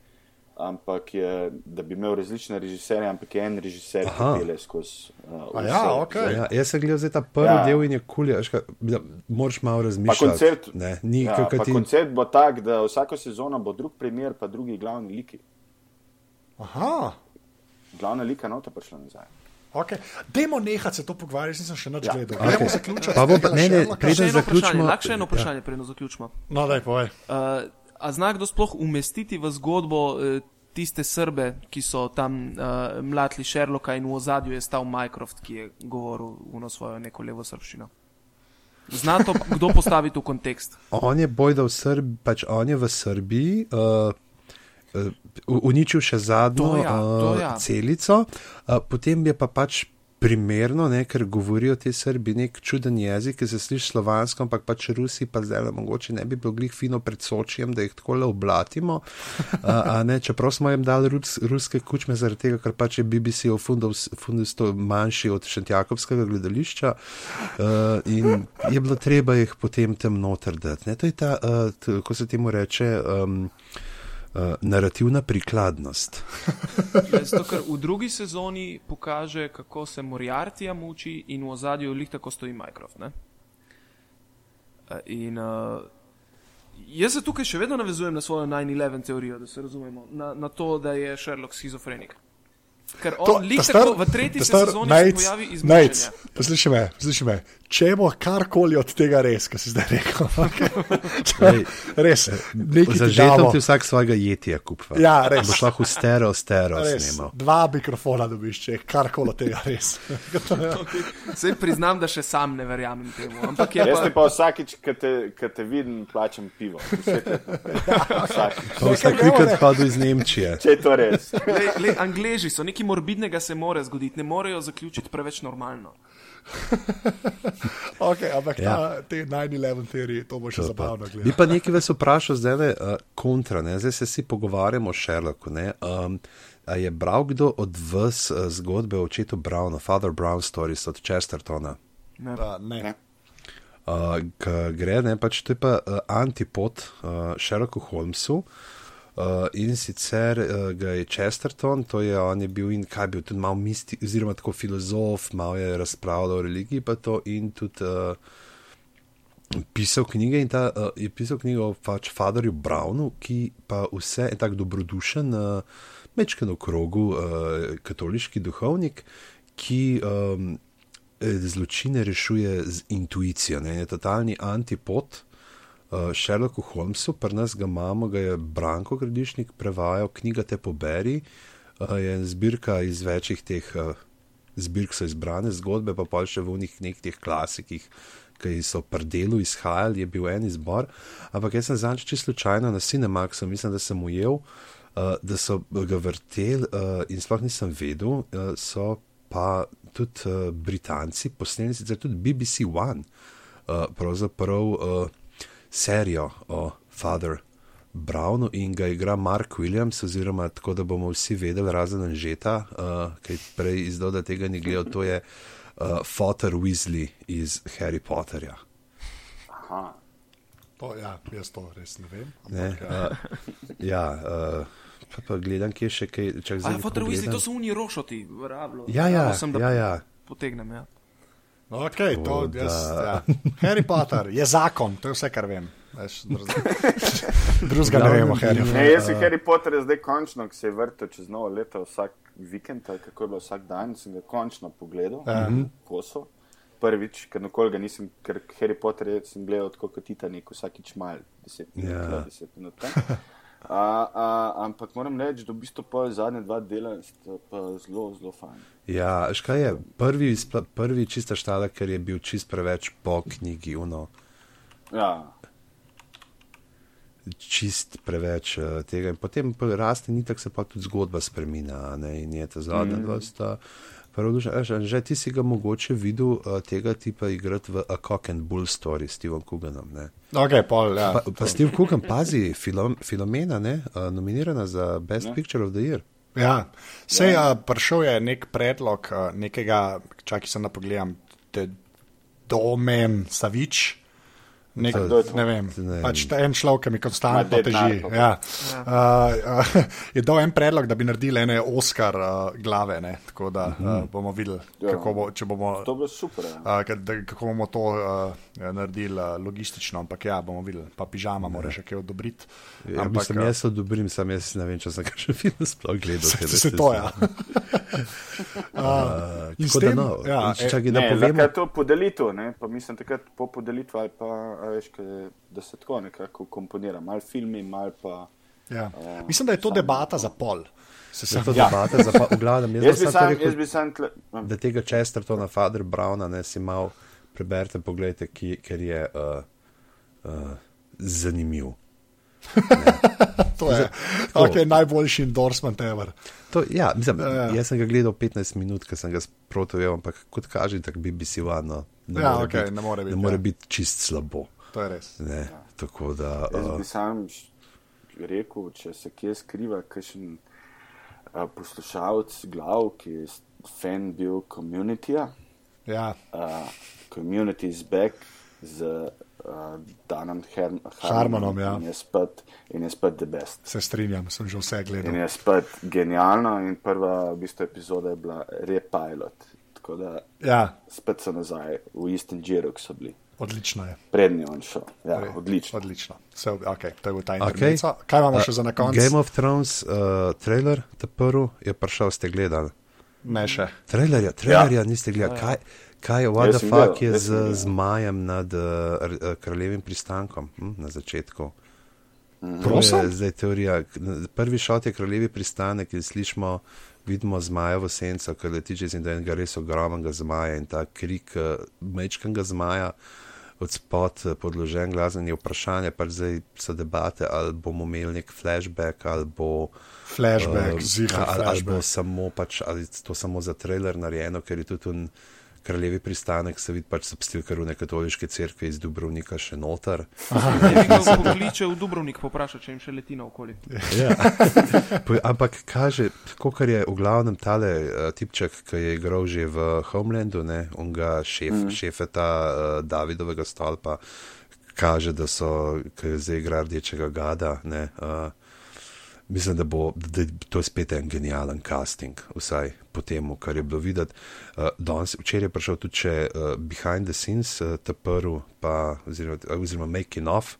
ampak je, da bi imel različne režiserje, ampak je en režiser, Aha. ki pele skozi. Uh, A ja, vse ok. epizode. Ja, jaz sem gledal ta prvi Ja. ja. del in je kul, cool, moraš malo Pa razmišljati. koncept, Ne, ni ja, kakor pa ti. koncept bo tak, da vsako sezono bo drug primer, pa drugi glavni liki. Aha. Glavna lika nota prišla nazaj. Okay. Dajmo nehati se to pogovarjati, nisem še nič Ja. gledal. Okej. Gremo zaključiti. Pa bo s pa- tega ne, ne, preden zaključimo- lahko še eno Ja. vprašanje, preden zaključimo. No, daj, povej. Uh, a zna kdo sploh umestiti v zgodbo uh, tiste Srbe, ki so tam uh, mlatili Sherlocka in v ozadju je stal Mycroft, ki je govoril uno svojo neko levo srbščino? Zna to kdo postaviti v kontekst? On je bojda v Srbiji, pač on je v Srbiji. Uh, Uničil še zadnjo To ja, to uh, ja. celico, uh, potem je pa pač primerno, ne, ker govorijo ti Srbi nek čuden jezik, ki se sliši slovansko, ampak pač Rusi pa zdaj le mogoče ne bi bilo glih fino pred sočijem, da jih tako le oblatimo. Uh, a ne, čeprav smo jim dali rus, ruske kučme zaradi tega, ker pač je BBC fundus to manjši od Šentjakovskega gledališča uh, in je bilo treba jih potem tem noter dati. Ne, to je ta, uh, t, ko se temu reče. Um, narativna prikladnost. Ja, Zato, ker v drugi sezoni pokaže, kako se Moriartija muči, in v ozadju lih tako stoji Minecraft. Ne? Eh, In uh, jaz se tukaj še vedno navezujem na svojo 9-11 teorijo, da se razumemo, na, na to, da je Sherlock schizofrenik. Ker on lih tako v tretji sezoni se pojavi izmučenje. Poslušaj me, poslušaj me. Če bo karkoli od tega res, kar si zdaj rekel, Lej, res, nekaj ti Zažetom damo. ti vsak svojega jetija kupa. Ja, res. Boš lahko stereo, stereo Res, snimal. dva mikrofona dobiš, če je karkoli od tega res. Sej priznam, da še sam ne verjamem temu. Ampak je Jaz ti pa, pa vsakič, ko te, ko te vidim, plačam pivo. Vsakič. Pa vsak vikend hodil iz Nemčije. Če je to res. lej, lej, Angleži so nekaj morbidnega, se more zgoditi, ne morejo zaključiti preveč normalno. Okay, ampak Ja. ja. te 9-11 teorije, to bo še zabavno Bi pa nekaj vas vprašal, zdaj le uh, kontra, ne? zdaj se vsi pogovarjamo o Sherlocku. ne. Um, a je bral kdo od vas uh, zgodbe o očetu Browna, Father Brown Stories od Chestertona? Uh, ne. Ne. Uh, gre, ne, pač to je pa uh, antipod uh, Sherlocku Holmesu. Uh, in sicer uh, ga je Chesterton, to je on je bil in kaj bil tudi malo mistik, oziroma tako filozof, malo je razpravljal o religiji, pa to in tudi uh, pisal knjige. In ta uh, je pisal knjigo o pač Fatherju Brownu, ki pa vse je tako dobrodušen, uh, mečken v krogu, uh, katoliški duhovnik, ki um, zločine rešuje z intuicijo, ne, je totalni antipod. Uh, Sherlocku Holmesu, pri nas ga imamo, ga je Branko Gradišnik prevajal, knjiga Te poberi, uh, je zbirka iz večjih teh uh, zbirk, so izbrane zgodbe, pa pa še v nekih teh klasikih, ki so pri delu izhajali, je bil en izbor. Ampak jaz sem zanj čisto slučajno na Cinemaxu, mislim, da sem ujel, uh, da so ga vrteli uh, in sploh nisem vedel, uh, so pa tudi uh, Britanci posneli, sicer tudi BBC One, uh, pravzaprav. Uh, serijo o Father Brownu in ga igra Mark Williams, oziroma tako da bomo vsi vedeli, razen Anžeta, uh, ki je prej izdal, da tega ni gledal, to je uh, Father Weasley iz Harry Potterja. Aha. To, ja, jaz to res ne vem. Ne, Ampak, ja. uh, ja, uh, pa, pa gledam, kje še kaj. Ali nekako fotor Weasley, to so oni rošoti, rablo. Ja, ja, ja, ja. potegnem. Ja. Okay, to, Tako jaz, da- ja. Harry Potter je zakon, to je vse, kar vem. Drugega ne vemo, Harry. Ne, jaz sem Harry Potter zdaj končno, ki se je vrtel čez novo leto, vsak vikend, kako je bilo vsak dan, sem ga končno pogledal, Ja. koso. Prvič, ker nikoli ga nisem, ker Harry Potter je, sem gledal tako kot Titanic, vsakič mal, 10 minut, Ja. ja. 10 minut. tam. A, a, ampak moram reči, da v bistvu pa zadnje dva dela sta pa zelo, zelo fajn. Ja, veš kaj je? Prvi, spla- prvi čista štala, ker je bil čist preveč po knjigi, uno. Ja, čist preveč uh, tega. In potem raste, ni tako se pa tudi zgodba spremenja. In je ta zadnja mm. dva sta. Pravduša, že ti si ga mogoče videl uh, tega tipa igrati v A Cock and Bull Story s Stevom Kuganom. Ne? Okay, pol, ja. Pa, pa Steve Kugan, pazi, Filom, Filomena, ne, uh, nominirana za Best Ne. Picture of the Year. Ja, sej ja. uh, prišel je nek predlog uh, nekega, čakaj se na pogledam, te Domen Savič. Nek, ne vem, Ne pač ta en človek, ki mi konstantno teži. Narko. Ja. Uh, uh, je dal en predlog, da bi naredili ene Oscar uh, glave, ne? tako da uh, bomo videli, Ja. kako bo, če bomo. bilo super. Ja. Uh, kako bomo to uh, naredili uh, logistično, ampak ja, bomo videli. Pa pižama mora še kaj odobriti. Ja, ampak, mislim, uh, jaz odobrim, sam jaz ne vem, če sem kakšen film sploh gledal. se, se, to, ja. uh, in s Tako da tem, no, ja, če čakaj, da Ne, povemo. zakaj je to podelitev, ne? pa mislim takrat po podelitvi ali pa, a veš, kaj, da se tako nekako komponira, mal filmi, mal pa. Ja. Mislim, da je to debata za pol. Se Je sem, to Ja. debata, za, v glavnem, jaz, Jaz bi jaz, sam, rekel, jaz bi sam tle, da tega Chestertona, Father Browna, ne si mal preberite, pogledajte, ki, ker je uh, uh, zanimiv. to je okay, najboljši endorsement ever. To, ja, mislim, Ja, ja. jaz sem ga gledal 15 minut, ker sem ga sprotoval, ampak kot kaže, tako BBC Vano. Ne, Ja, more okej, biti- ne more biti, more ja. biti čist slabo. To je res. Ne, ja. Tako da. jaz Uh, bi sam rekel, če se kje skriva kakšen a, poslušalec glav, ki je fan bil komunitija, Ja. uh, community is back z uh, Danom Herm Harmonom, ja. In je spet, in je spet the best. Se strinjam, sem že vse In gledal. je spet genialno, in prva v bistvu, epizoda je bila repilot. Tako da Ja, spet so nazaj v istem žiru, ki so bili. Odlično je. Prednji on šel. Ja, Torej, odlično. Odlično. Vse, okay, to je bil ta Okay. intermezzo. Kaj imamo še za na koncu? Game of Thrones uh, trailer, ta prvi je prišel, ste gledali. Ne še. Trailerja, trailerja ja. niste gledali. Kaj, kaj je, what the fuck je z gledal. zmajem nad uh, kraljevim pristankom hm, na začetku? To Prosim? je zdaj teorija. Prvi šot je kraljevi pristanek in slišimo, vidimo zmajevo senco, ki leti čez enega res ogromnega zmaja in ta krik uh, mečkanga zmaja od spod eh, podložen glas in je vprašanje, pa zdaj so debate, ali bomo imeli nek flashback ali bo. Flashback, Um, zihar ali, ali bo samo, pač, ali to samo za trailer narejeno, ker je tudi kraljevi pristanek, se vidi, pač so stilkarune katoliške cerkve iz Dubrovnika še noter. Nekaj pokliče v Dubrovnik, popraša, če jim še leti naokoli. Ja. Ampak kaže, kot je v glavnem tale uh, tipček, ki je igral že v Homelandu, ne, on ga šef, mm. šefeta uh, Davidovega stolpa, kaže, da so, ki je zdaj igra rdečega gada. Ne, uh, Mislim, da bo da je to spet en genijalen casting, vsaj po tem, kar je bilo videti. Uh, danes, včeraj je prišel tudi še, uh, Behind the Scenes, uh, ta prvi, pa, oziroma, oziroma Making of,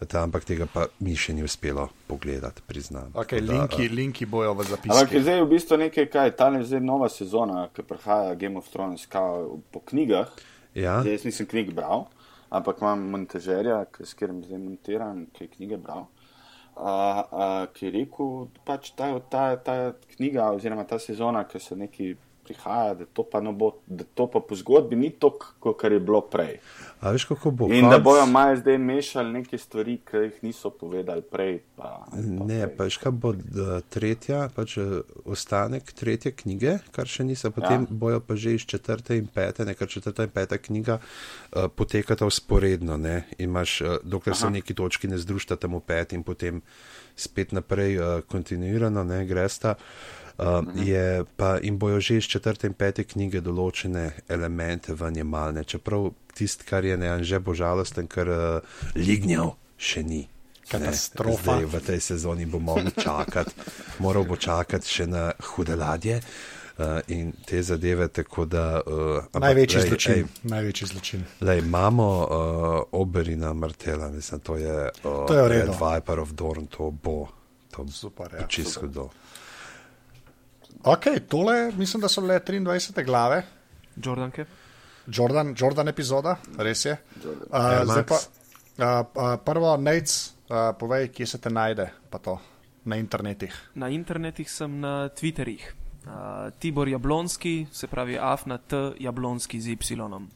ta, ampak tega pa mi še ni uspelo pogledati, priznam. Okay, da, linki, linki bojo v Ampak je zapisih. zdaj v bistvu nekaj, kaj ta je zdaj nova sezona, ki prihaja Game of Thrones kao, po knjigah. Ja, Zdaj, jaz nisem knjig bral, ampak imam montažerja, ki- s katerim zdaj montiram, ki je knjige bral. Uh, uh, ki je rekel, pač ta, ta, ta knjiga oziroma ta sezona, ki se neki prihaja, da to pa, bo, da to pa po zgodbi ni to, kar je bilo prej. A veš, kako bo? In da konc? bojo malo zdaj mešali neke stvari, ki jih niso povedali prej. Pa, pa Ne, prej. pa veš, kaj bo tretja, pač eh, ostanek tretje knjige, kar še niso, potem ja. bojo pa že iz četrte in pete, ne, ker četrta in peta knjiga uh, potekata usporedno, ne, imaš, uh, dokler se Aha. neki točki ne združita tam v pet in potem spet naprej uh, kontinuirano, ne, gresta. Uh, je pa in bojo že iz četrte in pete knjige določene elemente v njemalne, čeprav tist, kar je ne, že bo žalosten, ker uh, lignjav še ni. Ne, Katastrofa. Zdaj, v tej sezoni bo moral čakati, moral bo čakati še na hude ladje uh, in te zadeve. Tako da, uh, Največji lej, zločin. ej, Največji zločin. Lej, imamo uh, Oberina Martela, mislim, to je, uh, To je. Red Viper of Dorn, to bo. To Super, ja. čisto hudo. Ok, tole mislim, da so bile 23 glave. Jordanke. Jordan, Jordan epizoda, res je. Uh, Air zdaj pa, uh, uh, prvo, Nec, uh, povej, kje se te najde, pa to na internetih. Na internetih sem na Twitterjih. Uh, Tibor Jablonski, se pravi Afna T. Jablonski z Y.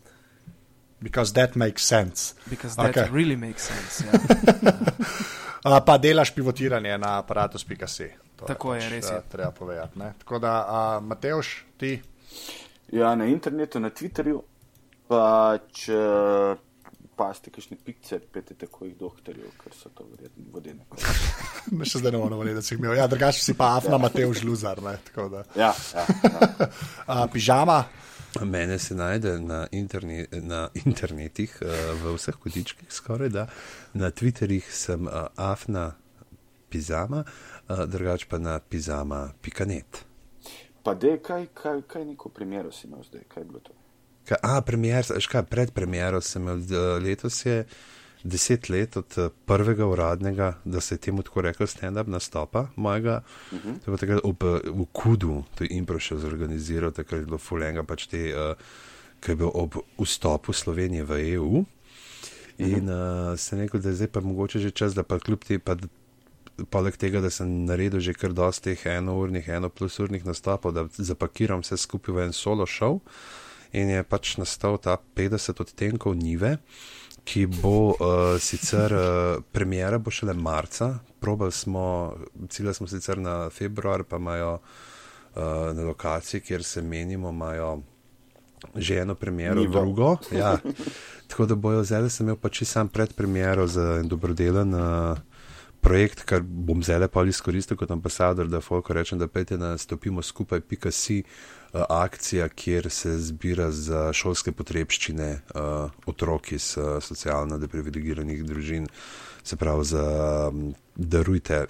Because that makes sense. Because that Okay. really makes sense. Ja. Uh, pa delaš pivotiranje na aparatus.si. To Tako je, pač, res je. uh, Treba povedati. Ne? Tako da, uh, Mateoš, ti. Ja, na internetu, na Twitterju, pač uh, paste kakšne pikce, pete tako jih doktorjev, ker so to verjetno vodene. Ne, še zdaj ne moramo vedeti, da si jih imel. Ja, drugače si pa Afna Mateoš Luzar. Ne? Tako da. Ja, ja, ja. Uh, pižama, Mene se najde na, interne, na internetih, uh, v vseh kotičkih, skoraj da. Na Twitterjih sem uh, afna pizama, uh, drugače pa na pizama.net. Pa dej, kaj, kaj, kaj neko primeru si imel zdaj, kaj je bilo to? Ka, a, premier, veš kaj, pred premiero sem imel, letos je deset let od uh, prvega uradnega, da se je temu tako rekel, stand-up nastopa mojega. Uh -huh. To je takrat ob, uh, v Kudu, to je Impro še zorganiziral, takrat je bilo fulenga, pač te, uh, ki je bil ob vstopu Slovenije v EU. In uh, sem rekel, da je zdaj pa mogoče že čas, da pa kljub te, pa, poleg tega, da sem naredil že kar dosti teh enournih, eno plus urnih nastopov, da zapakiram vse skupaj v en solo show. In je pač nastal ta 50 odtenkov nive, ki bo uh, sicer, uh, premjera bo šele marca, probali smo, ciljali smo sicer na februar, pa imajo uh, na lokaciji, kjer se menimo, imajo že eno premiero, Nivo. drugo. Ja. Tako da bojo zdaj, sem imel pač čisto sam pred premiero za en dobrodelen uh, projekt, kar bom zelo pa izkoristil kot ambasador, da Folko rečem, da pejte na stopimo skupaj, pika si uh, akcija, kjer se zbira za šolske potrebščine uh, otrok iz socialno deprivilegiranih družin. Se pravi, za, darujte,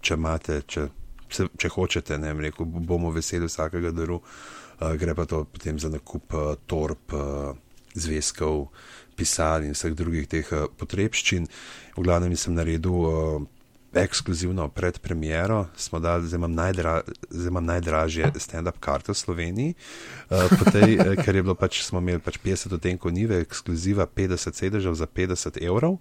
če imate, če, se, če hočete, ne vem, rekel, bomo veseli vsakega daru, uh, gre pa to potem za nakup torb, zvezkov, pisal in vseh drugih teh potrebščin. V glavnem sem naredil ekskluzivno predpremiero, zdaj imam, najdra, zdaj imam najdražje stand-up karte v Sloveniji, uh, tej, uh, ker je bilo pač, smo imeli pač 50 odtenkov nive, ekskluziva 50 sedežev za 50 evrov.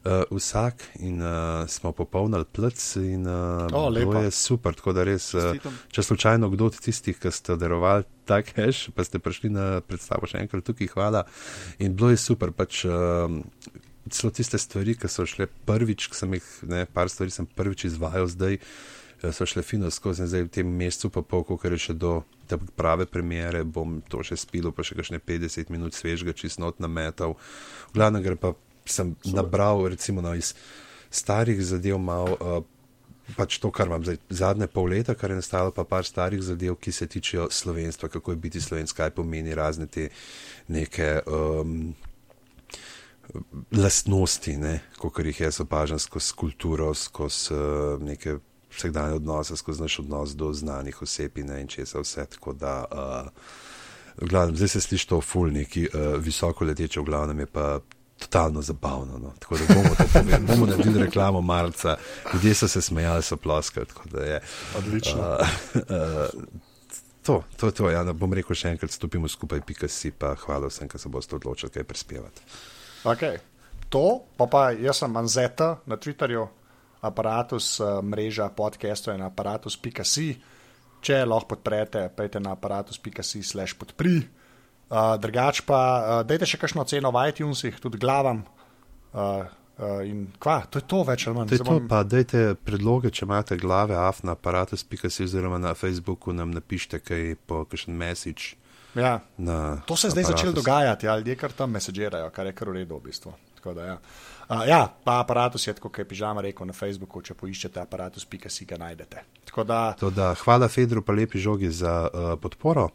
Uh, vsak in uh, smo popolnili plc, in uh, oh, to je super. Tako da res, uh, če slučajno kdo od tistih, ki ste darovali ta cash, pa ste prišli na predstavo še enkrat tukaj, hvala. In bilo je super. Pač, uh, celo tiste stvari, ki so šle prvič, ki sem jih, ne, par stvari sem prvič izvajal zdaj, eh, so šle fino skozi zdaj v tem mesecu, pa pol, ker je še do te prave premjere, bom to še spil, pa še kakšne 50 minut svežga, čist not nametal. V glavnem gre pa sem Super. nabral, recimo, no, iz starih zadev mal. Uh, Pač to, kar imam zdaj, zadnje pol leta, kar je nastalo, pa par starih zadev, ki se tičejo slovenstva, kako je biti slovenski, kaj pomeni razne te neke um, lastnosti, kot jih jaz opažam skozi kulturo, skozi uh, neke vsakdanje odnose, skozi naš odnos do znanih oseb in česa vse. Tako da, uh, glavnem, zdaj se sliši to ful, neki uh, visoko leteče, v glavnem je pa. Totalno zabavno. No. Tako da bomo, povedali, bomo naredili reklamo marca, ljudje so se smejali, so ploskali. Odlično. Uh, uh, to, to, to ja, bom rekel še enkrat, stopimo skupaj, pika si pa hvala vsem, ki se boste odločili, kaj prispevati. Okay. To, pa, pa jaz sem Anzeta na Twitterju, aparatus uh, mreža podcastov in aparatus.si. Če lahko podprete, pejte na aparatus.si/slash podpri. Uh, drugač pa, uh, dajte še kakšno ceno v iTunesih, tudi glavam. Uh, uh, in kva, to je to več ali manj. To je to, pa dajte predloge, če imate glave, af na aparatus.si oziroma na Facebooku nam napišite kaj po kakšen message. Ja. To se je zdaj začelo dogajati, ja, ljudje kar tam mesežirajo, kar je kar v redu v bistvu. Da, ja. Uh, ja, pa aparatus je, kot je pižama rekel na Facebooku, če poiščete aparatus.si ga najdete. Da, da, hvala Fedru, pa lepi žogi za uh, podporo.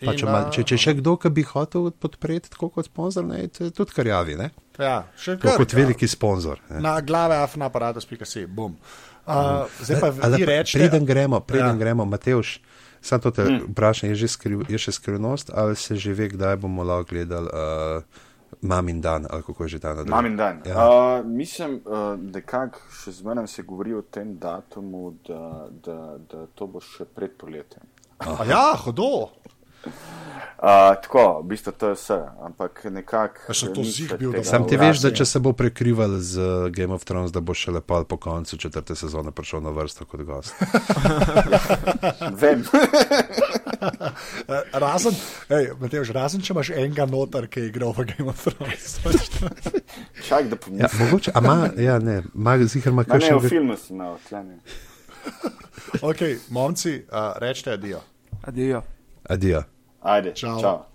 In, če, ma, če, če še kdo, ki bi hotel podpreti tako kot sponzor, ne, tudi kar javi. Ja, še kar, kot veliki sponzor. Ne. Na glave af na aparatus.si, bom. Uh, zdaj pa vi rečete. Preden gremo, preden ja. gremo, Mateuš. Sam to te hmm. vprašam, je, je še skrivnost, ali se že ve, kdaj bomo lahko gledali uh, Mamin dan, ali kako je že ta dan? Mamin dan. Ja. Uh, mislim, uh, da kak še zmeraj se govori o tem datumu, da, da, da to bo še pred poletjem. Ja, hodo. Uh, tako, v bistvu to je vse, ampak nekako. Še sem ti veš, da če se bo prekrival z Game of Thrones, da bo še lepo po koncu četrte sezone prišel na vrsto kot gost. Vem. razen, ej, Mateož, razen, če imaš enega notar, ki je igral v Game of Thrones. Čak, da pomislim. Ja, mogoče, a ima, ja, ne, ima zihar ima kakšen. Ne, v filmu sem imel, tleni. ok, momci, uh, rečite adijo. Adijo. Adijo. Haydi. Tchau. Tchau.